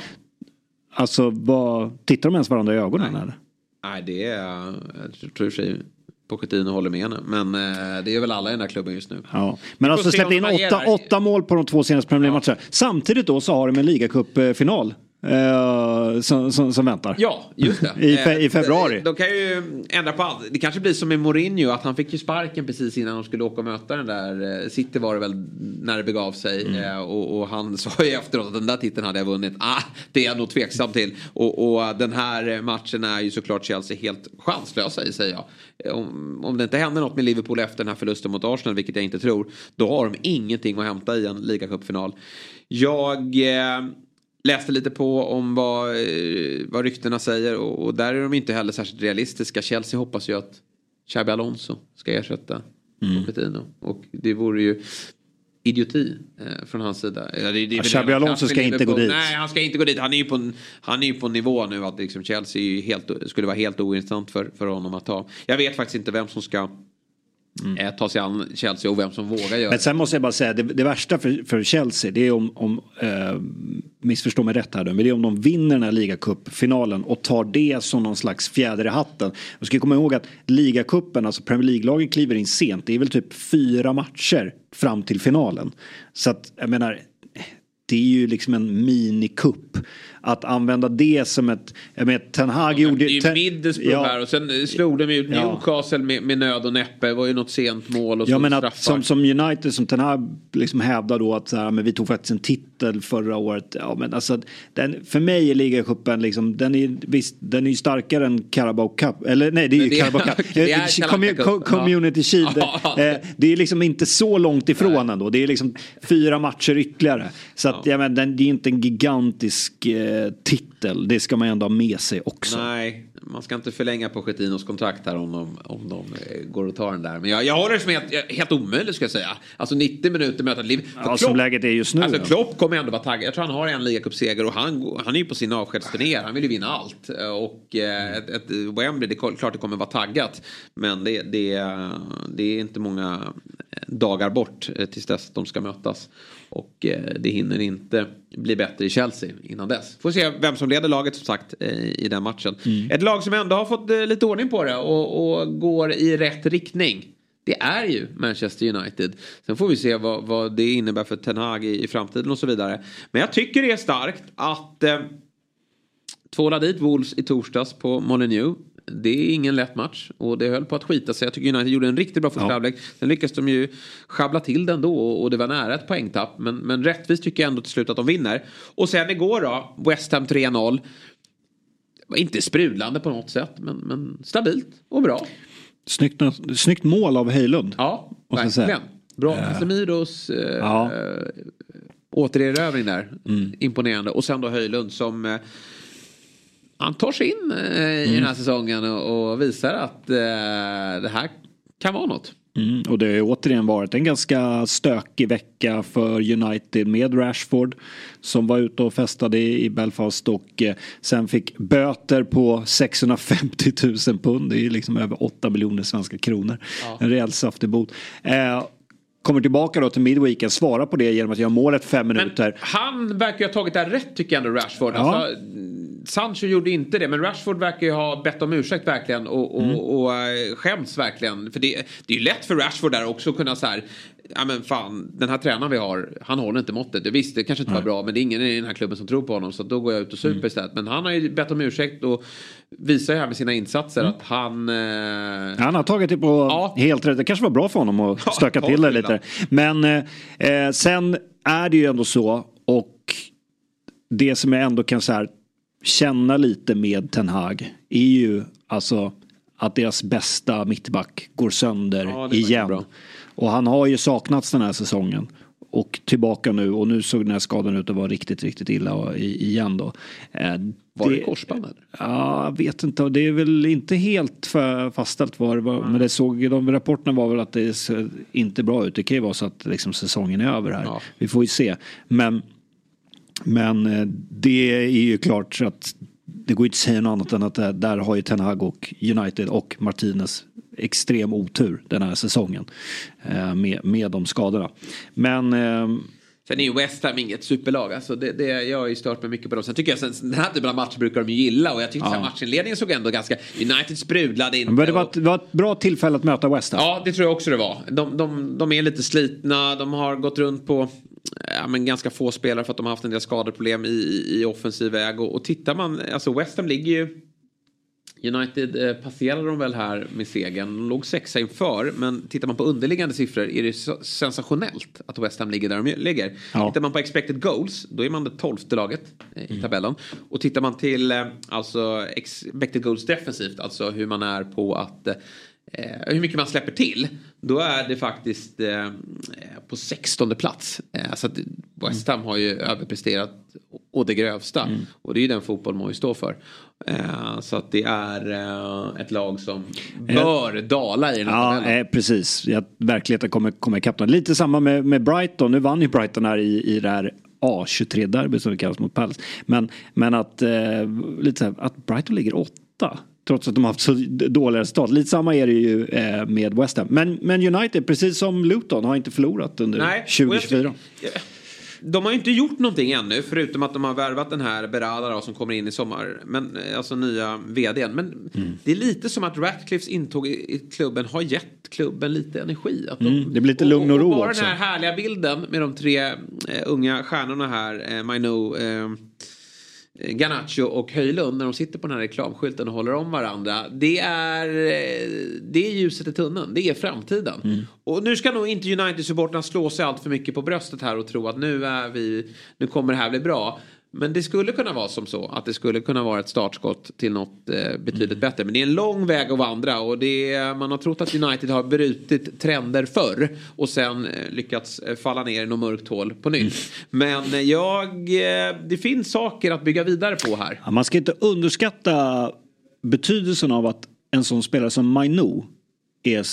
Alltså, vad, tittar de ens varandra i ögonen? Nej, eller? Nej det är, jag tror sig Pochettino håller med henne. Men eh, det är väl alla i den här klubben just nu. Ja. Men alltså släppt in åtta, åtta mål på de två senaste Premier League-matcherna. Ja. Samtidigt då så har de en ligacupfinal Uh, som, som, som, väntar. Ja, just det. I, fe, I, februari. De kan ju ändra på allt. Det kanske blir som med Mourinho att han fick ju sparken precis innan de skulle åka och möta den där. Eh, City var det väl när det begav sig. Mm. Och, och, han *laughs* sa ju efteråt att den där titeln hade jag vunnit. Ah, det är jag nog tveksam till. Och, och den här matchen är ju såklart Chelsea helt chanslösa i säger jag. Om, om det inte händer något med Liverpool efter den här förlusten mot Arsenal, vilket jag inte tror. Då har de ingenting att hämta i en ligacupfinal. Jag... Eh, läste lite på om vad, eh, vad ryktena säger och, och, där är de inte heller särskilt realistiska. Chelsea hoppas ju att Xabi Alonso ska ersätta mm. Pochettino. Och det vore ju idioti eh, från hans sida. Ja, det, det, Xabi Alonso ska inte gå dit. Nej, han ska inte gå dit. Han är ju på, han är ju på nivå nu att liksom Chelsea helt, skulle vara helt ointressant för, för honom att ta. Jag vet faktiskt inte vem som ska Mm. Eh, ta sig an Chelsea och vem som vågar göra Men sen måste jag bara säga, det, det värsta för, för, Chelsea det är om, om eh, missförstå mig rätt här nu, men det är om de vinner den här ligacupfinalen och tar det som någon slags fjäder i hatten. Jag ska komma ihåg att ligacupen, alltså Premier League-lagen kliver in sent. Det är väl typ fyra matcher fram till finalen. Så att jag menar, det är ju liksom en minikupp att använda det som ett... Jag menar, Ten Hag ja, gjorde... Det är ju Middlesbrough ja, här och sen slog de ut Newcastle ja. med, med, nöd och näppe. Det var ju något sent mål och Ja men att, som, som United, som Ten Hag liksom hävdar då att så här, men vi tog faktiskt en titel förra året. Ja men alltså, den, för mig är ligacupen liksom, den är visst, den är ju starkare än Carabao Cup. Eller nej, det är ju det, Carabao Cup. *laughs* det är Commun, Community Shield. *laughs* Eh, det är liksom inte så långt ifrån nej. ändå. Det är liksom fyra matcher ytterligare. Så att, ja. men den, det är inte en gigantisk eh, titel. Det ska man ändå ha med sig också. Nej, man ska inte förlänga Pochettinos kontrakt här om de, om de eh, går och tar den där. Men jag, jag håller det som helt, helt omöjligt ska jag säga. Alltså 90 minuter möta liv. Ja, Klopp, som läget är just nu. Alltså ja. Klopp kommer ändå vara taggad. Jag tror han har en ligacupseger och han, han är ju på sin avskedsturné. Han vill ju vinna allt. Och eh, ett, ett Wembley, det är klart det kommer vara taggat. Men det, det, det är inte många dagar bort eh, tills dess de ska mötas. Och eh, det hinner inte bli bättre i Chelsea innan dess. Får se vem som leder laget som sagt eh, i den matchen. Mm. Ett lag som ändå har fått lite ordning på det och, och går i rätt riktning. Det är ju Manchester United. Sen får vi se vad, vad det innebär för Ten Hag i, i, framtiden och så vidare. Men jag tycker det är starkt att eh, tvåla dit Wolves i torsdags på Molineux det är ingen lätt match och det höll på att skita sig. Jag tycker United gjorde en riktigt bra första halvlek. Ja. Sen lyckades de ju schabbla till den då och det var nära ett poängtapp. Men, men rättvist tycker jag ändå till slut att de vinner. Och sen igår då, West Ham 3-0. Var inte sprudlande på något sätt men, men stabilt och bra. Snyggt, snyggt mål av Höjlund. Ja, verkligen. Bra Casemiros äh, ja. äh, återerövring där. Mm. Imponerande. Och sen då Höjlund som... Han tar sig in eh, i den här säsongen och, visar att eh, det här kan vara något. Mm, och det har ju återigen varit en ganska stökig vecka för United med Rashford som var ute och festade i Belfast och eh, sen fick böter på 650 000 pund. Det är liksom över 8 miljoner svenska kronor. Ja. En rejäl saftig bot. Eh, kommer tillbaka då till midweeken, svarar på det genom att göra målet fem minuter. Han verkar ju ha tagit det här rätt tycker jag ändå Rashford. Ja. Alltså, Sancho gjorde inte det men Rashford verkar ju ha bett om ursäkt verkligen och, och, Mm. och, eh, skäms verkligen. För det, det är ju lätt för Rashford där också att kunna så här, ja men fan den här tränaren vi har, han håller inte måttet. Visst det kanske inte var Nej. bra men det är ingen i den här klubben som tror på honom så då går jag ut och super Mm. istället. Men han har ju bett om ursäkt och visar ju här med sina insatser Mm. att han... Eh, Han har tagit det på helt rätt. Det kanske var bra för honom att *laughs* Ja, stöka till det lite. Men eh, eh, sen är det ju ändå så och det som jag ändå kan så här, känna lite med Ten Hag är ju alltså att deras bästa mittback går sönder Ja, det igen. Och han har ju saknats den här säsongen. Och tillbaka nu och nu såg den här skadan ut att vara riktigt, riktigt illa igen då. Eh, var det korsband eller? Ja, jag vet inte. Det är väl inte helt fastställt vad det var. Men det såg, de rapporterna var väl att det ser inte bra ut. Det kan ju vara så att liksom säsongen är över här. Vi får ju se. Men, men eh, det är ju klart så att det går inte att säga något annat än att där, där har ju Ten Hag och United och Martinez extrem otur den här säsongen. eh, Med, med de skadorna. Men ehm, Sen är ju West Ham inget superlag. Alltså det, det, jag har ju stört mig mycket på dem. Sen tycker jag sen, den här typen av matcher brukar de ju gilla. Och jag tyckte Ja. ja. matchinledningen såg ändå ganska... United sprudlade inte. men det, var ett, det var ett bra tillfälle att möta West Ham. Ja, det tror jag också det var. De, de, de är lite slitna, de har gått runt på ja, men ganska få spelare för att de har haft en del skadeproblem i, i, i offensiv väg. Och, och tittar man, alltså West Ham ligger ju... United eh, passerade de väl här med segern. De låg sexa inför. Men tittar man på underliggande siffror är det sensationellt att West Ham ligger där de ligger. Ja. Tittar man på expected goals, då är man det tolfte laget eh, i tabellen. Och tittar man till eh, alltså expected goals defensivt, alltså hur man är på att eh, hur mycket man släpper till. Då är det faktiskt eh, på 16 plats. Eh, så att West Ham har ju överpresterat å det grövsta. Och det är ju den fotboll man står för. Eh, så att det är eh, ett lag som bör dala i den här Ja, eh, precis. Ja, verkligheten kommer komma ikapp. Lite samma med, med Brighton. Nu vann ju Brighton här i, i det här A23-derbyt som det kallas mot Palace. Men, men att, eh, lite så här, att Brighton ligger åtta. Trots att de har haft så dåliga resultat. Lite samma är det ju eh, med West Ham. Men, men United, precis som Luton, har inte förlorat under Nej, och jag 2024. tycker- De har ju inte gjort någonting ännu förutom att de har värvat den här Berada då, som kommer in i sommar. Men, eh, alltså nya vdn. Men det är lite som att Ratcliffes intåg i, klubben har gett klubben lite energi. Att de, Mm, det blir lite lugn och ro bara också. den här härliga bilden med de tre eh, unga stjärnorna här. Eh, Maino, eh, Garnacho och Höjlund när de sitter på den här reklamskylten och håller om varandra. Det är, eh, det är ljuset i tunneln. Det är framtiden. Mm. Och nu ska nog inte United-supportrarna slå sig allt för mycket på bröstet här och tro att nu är vi, nu kommer det här bli bra. Men det skulle kunna vara som så att det skulle kunna vara ett startskott till något eh, betydligt Mm. bättre. Men det är en lång väg att vandra och det är, man har trott att United har brutit trender förr och sen eh, lyckats eh, falla ner i något mörkt hål på nytt. Men eh, jag, eh, det finns saker att bygga vidare på här. Ja, man ska inte underskatta betydelsen av att en sån spelare som Mainu är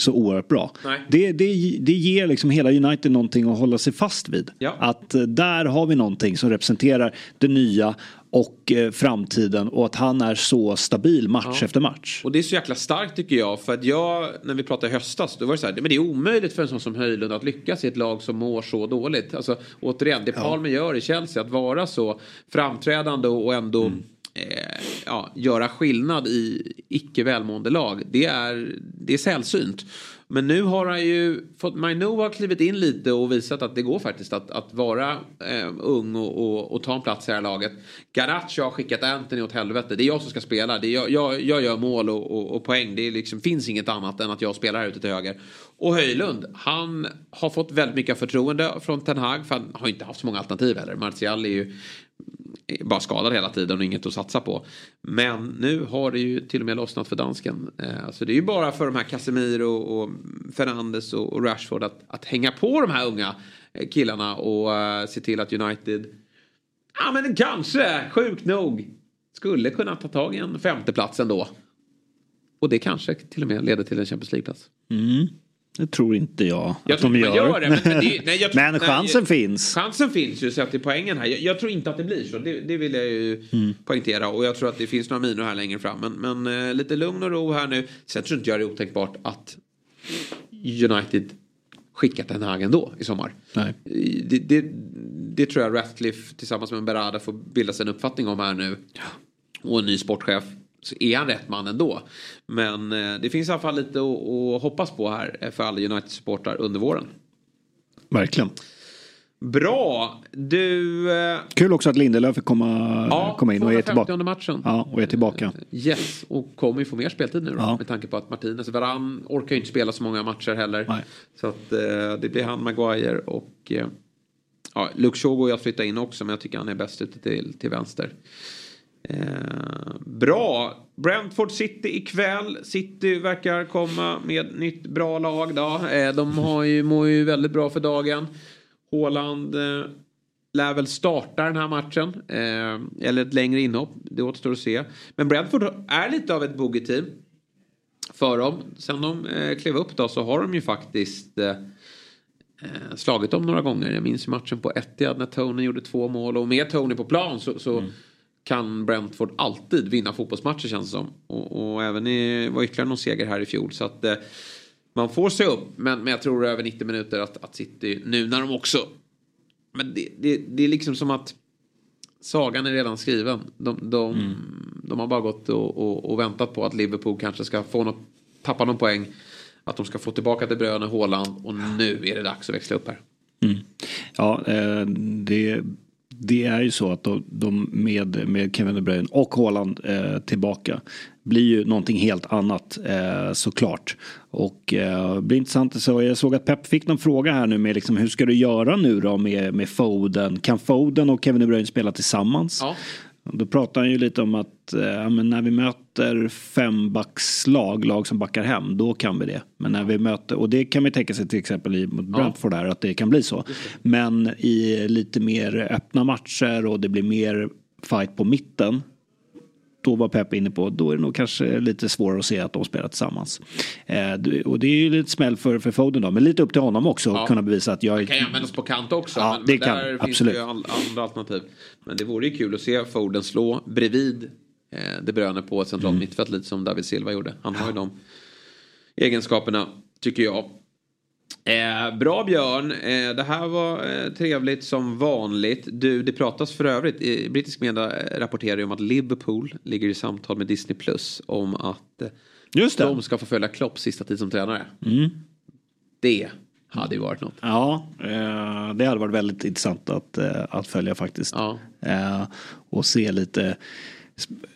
så oerhört bra. Det, det, det ger liksom hela United någonting att hålla sig fast vid. Ja. Att eh, där har vi någonting som representerar det nya och eh, framtiden och att han är så stabil match Ja. efter match. Och det är så jäkla starkt tycker jag. För att jag, när vi pratade i höstas, då var det så här, men det är omöjligt för en sån som Höjlund att lyckas i ett lag som mår så dåligt. Alltså återigen, det Palmer gör i Chelsea, att vara så framträdande och ändå eh, ja, göra skillnad i icke välmående lag. Det är, det är sällsynt. Men nu har han ju fått, Mainu har klivit in lite och visat att det går faktiskt att, att vara eh, ung och, och, och ta en plats i det här laget. Garaccio har skickat Anthony åt helvete. Det är jag som ska spela. Det är jag, jag, jag gör mål och, och, och poäng. Det är liksom, finns inget annat än att jag spelar här ute till höger. Och Höjlund, han har fått väldigt mycket förtroende från Ten Hag. För han har inte haft så många alternativ heller. Martial är ju bara skadad hela tiden och inget att satsa på. Men nu har det ju till och med lossnat för dansken. Så det är ju bara för de här Casemiro och Fernandes och Rashford att, att hänga på de här unga eh, killarna och eh, se till att United, ja men kanske, sjukt nog, skulle kunna ta tag i en femteplats ändå. Och det kanske till och med leder till en Champions League-plats. Mm. Det tror inte jag, Jag att de gör. gör det. Men, men, det, nej, jag, *laughs* Men nej, chansen jag- finns. Chansen finns ju sett till poängen här. Jag, jag tror inte att det blir så. Det, det vill jag ju Mm. poängtera. Och jag tror att det finns några minor här längre fram. Men, men eh, lite lugn och ro här nu. Sen tror inte jag det är otänkbart att United skickar Ten Hag ändå i sommar. Nej. Det, det, det tror jag Ratcliffe tillsammans med Berada får bilda sig en uppfattning om här nu. Och en ny sportchef. Så är han rätt man ändå. Men eh, det finns i alla fall lite att, hoppas på här eh, för alla United-supportrar under våren. Verkligen. Bra! Du... Eh, Kul också att Lindelöf fick komma, Ja, komma in och är 250 tillbaka. matchen. Ja, och är tillbaka. Yes, och kommer ju få mer speltid nu då. Ja. Med tanke på att Martinez, Varann orkar ju inte spela så många matcher heller. Nej. Så att eh, det blir han, Maguire och... Eh, ja, Luke Shaw går ju att flytta in också men jag tycker han är bäst ute till, till vänster. Eh, bra! Brentford City ikväll. City verkar komma med nytt bra lag då. Eh, de har ju, mår ju väldigt bra för dagen. Haaland eh, lär väl starta den här matchen. Eh, eller ett längre inhopp. Det återstår att se. Men Brentford är lite av ett bogeyteam. För dem. Sen de eh, klev upp då så har de ju faktiskt eh, eh slagit dem några gånger. Jag minns matchen på Etihad när Tony gjorde två mål. Och med Tony på plan så, så mm kan Brentford alltid vinna fotbollsmatcher känns det som. Och, och även i, var ytterligare någon seger här i fjol. Så att eh, man får se upp. Men, men jag tror över 90 minuter att, att City, nu när de också... Men det, det, det är liksom som att sagan är redan skriven. De, de, de har bara gått och, och, och väntat på att Liverpool kanske ska få något, tappa någon poäng. Att de ska få tillbaka till Bröne Haaland och nu är det dags att växla upp här. Ja, eh, det, det är ju så att de, de med, med Kevin De Bruyne och Haaland eh, tillbaka blir ju någonting helt annat eh, såklart. Och eh, det blir intressant så. Jag såg att Pep fick någon fråga här nu med liksom, hur ska du göra nu då med, med Foden? Kan Foden och Kevin De Bruyne spela tillsammans? Ja. Då pratar han ju lite om att eh, när vi möter fembackslag, lag som backar hem, då kan vi det. Men när vi möter, och det kan vi tänka sig till exempel i mot Brentford här, att det kan bli så. Men i lite mer öppna matcher och det blir mer fight på mitten, då var Pep inne på, då är det nog kanske lite svårare att se att de spelar tillsammans. Eh, och det är ju lite smäll för, för Foden då, men lite upp till honom också Ja. att kunna bevisa att jag Det kan ju användas på kant också. Ja, men, det men kan, där finns absolut. det ju andra alternativ. Men det vore ju kul att se Foden slå bredvid eh, De Bruyne på ett centralt Mm. mittfält lite som David Silva gjorde. Han har ju de egenskaperna tycker jag. Eh, bra Björn, eh, det här var eh, trevligt som vanligt. Du, det pratas för övrigt, i brittisk media eh, rapporterar ju om att Liverpool ligger i samtal med Disney Plus om att eh, Just det. de ska få följa Klopp sista tid som tränare. Mm. Det hade ju varit något. Ja, eh, det hade varit väldigt intressant att, att följa faktiskt. Ja. Och se lite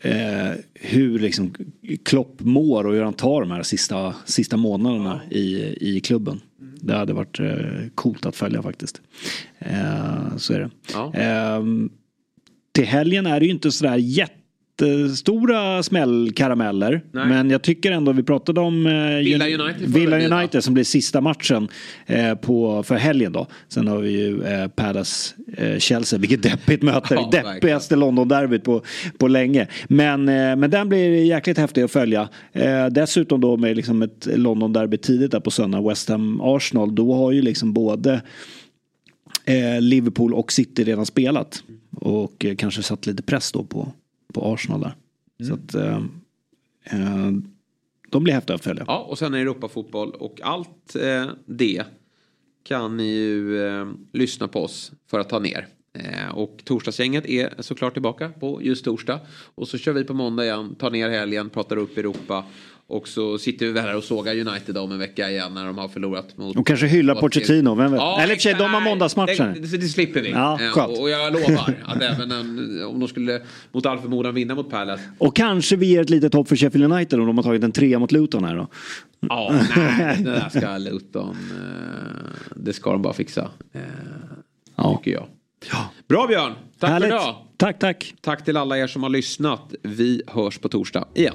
eh, hur liksom Klopp mår och hur han tar de här sista, sista månaderna i, i klubben. Det hade varit eh, coolt att följa faktiskt. Eh, så är det. Ja. Eh, till helgen är det ju inte sådär jättestora smällkarameller. Nej. Men jag tycker ändå, vi pratade om eh, Villa Uni- United Villa bli? United som blir sista matchen eh, på, för helgen då. Sen har vi ju eh, Palace eh, Chelsea, vilket deppigt möte. *laughs* Ja, Deppigaste London-derbyt på, på länge. Men, eh, men den blir jäkligt häftig att följa. Eh, dessutom då med liksom ett London-derby tidigt där på söndag, West Ham-Arsenal. Då har ju liksom både eh, Liverpool och City redan spelat. Och kanske satt lite press då på, på Arsenal där. Så att eh, eh, de blir häftiga att följa. Ja, och sen är det Europafotboll och allt eh, det kan ni ju eh, lyssna på oss för att ta ner. Eh, och torsdagsgänget är såklart tillbaka på just torsdag. Och så kör vi på måndag igen, tar ner helgen, pratar upp Europa. Och så sitter vi här och sågar United om en vecka igen när de har förlorat mot... Och kanske hylla Pochettino, vem vet? Ja, Eller i och för sig, de har måndagsmatcher. Det, det, det slipper vi. Ja, skönt. och, jag lovar *laughs* att även en, om de skulle mot all förmodan vinna mot Palace. Och kanske vi ger ett litet hopp för Sheffield United om de har tagit en trea mot Luton här då. Ja, nej, *laughs* det där ska Luton, eh, det ska de bara fixa. Eh, Ja. Tycker jag. Bra Björn, tack Härligt. för idag. Tack, tack. Tack till alla er som har lyssnat. Vi hörs på torsdag igen.